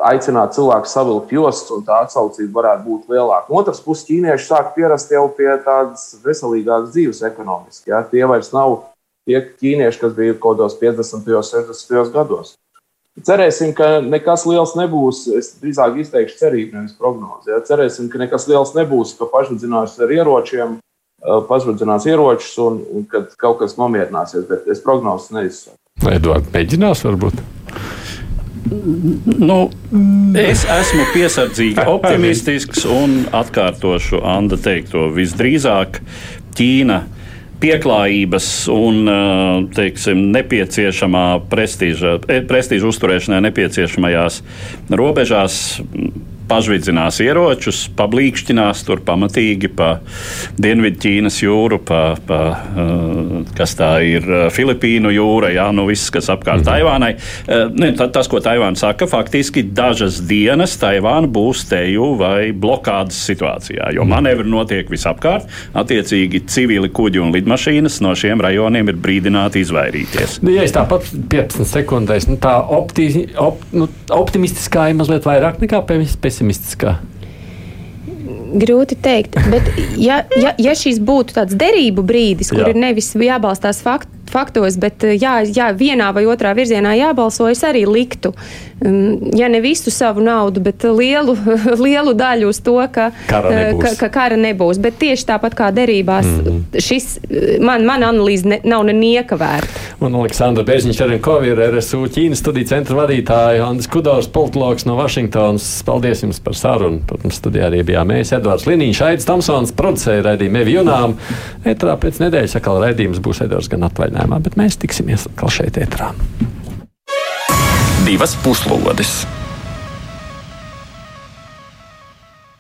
aicināt cilvēku savilkt jostas, un tā atsaucība varētu būt lielāka. No otras puses, ķīnieši sāk pierast jau pie tādas veselīgākas dzīves ekonomiski. Ja? Tie vairs nav tie ķīnieši, kas bija kaut kādos 50. un 60. gados. Cerēsim, ka nekas liels nebūs. Es drīzāk izteikšu cerību, nevis prognozi. Ja? Cerēsim, ka nekas liels nebūs, ka pašvadzinās ar ieročiem, pašvadzinās ieročus un, un kad kaut kas nomierināsies. Bet es prognozes neizsaku. Edvards mēģinās varbūt. Nu, es esmu piesardzīgi (laughs) optimistisks un atkārtošu Anna teikto. Visdrīzāk Ķīna pieklājības un teiksim, nepieciešamā prestiža, prestiža uzturēšanai nepieciešamajās robežās pašvidzinās ieročus, pablīkšķinās tur pamatīgi pa Dienvidķīnas jūru, pa, pa kas tā ir Filipīnu jūra, jā, nu viss, kas apkārt -hmm. Taivānai. Ne, tas, ko Taivāna saka, faktiski dažas dienas Taivāna būs teju vai blokādas situācijā, jo manevri notiek visapkārt. Attiecīgi civili kuģi un lidmašīnas no šiem rajoniem ir brīdināti izvairīties. Nu, ja es tāpat 15 sekundēs, nu, tā opti, op, nu, optimistiskā ir mazliet vairāk nekā pesimistiskā. Grūti pateikt, bet ja, ja, ja šis būtu tāds derību brīdis, kur Jā. Ir nevis jābalstās fakt, faktos, bet jā, jā, vienā vai otrā virzienā jābalso, es arī liktu, mm, ja ne visu savu naudu, bet lielu, (laughs) lielu daļu uz to, ka kara nebūs. Ka, ka kara nebūs. Bet tieši tāpat kā derībās, mm -hmm. šis man, man analīze ne, nav nenieka vērta. Un Aleksandra Bežņš arī Kovi ir RSU Ķīnas studiju centra vadītāja, Andris Kudors, politologs no Vašingtonas. Paldies jums par sarunu. Protams, studijā arī bijām mēs, Edvards Liniņš, Aidis Tamsons, producēja raidījumu Evi Junām. Etrā pēc nedēļas atkal raidījums būs Edvards gan atvaļinājumā, bet mēs tiksimies atkal šeit etrā. Divas puslodes!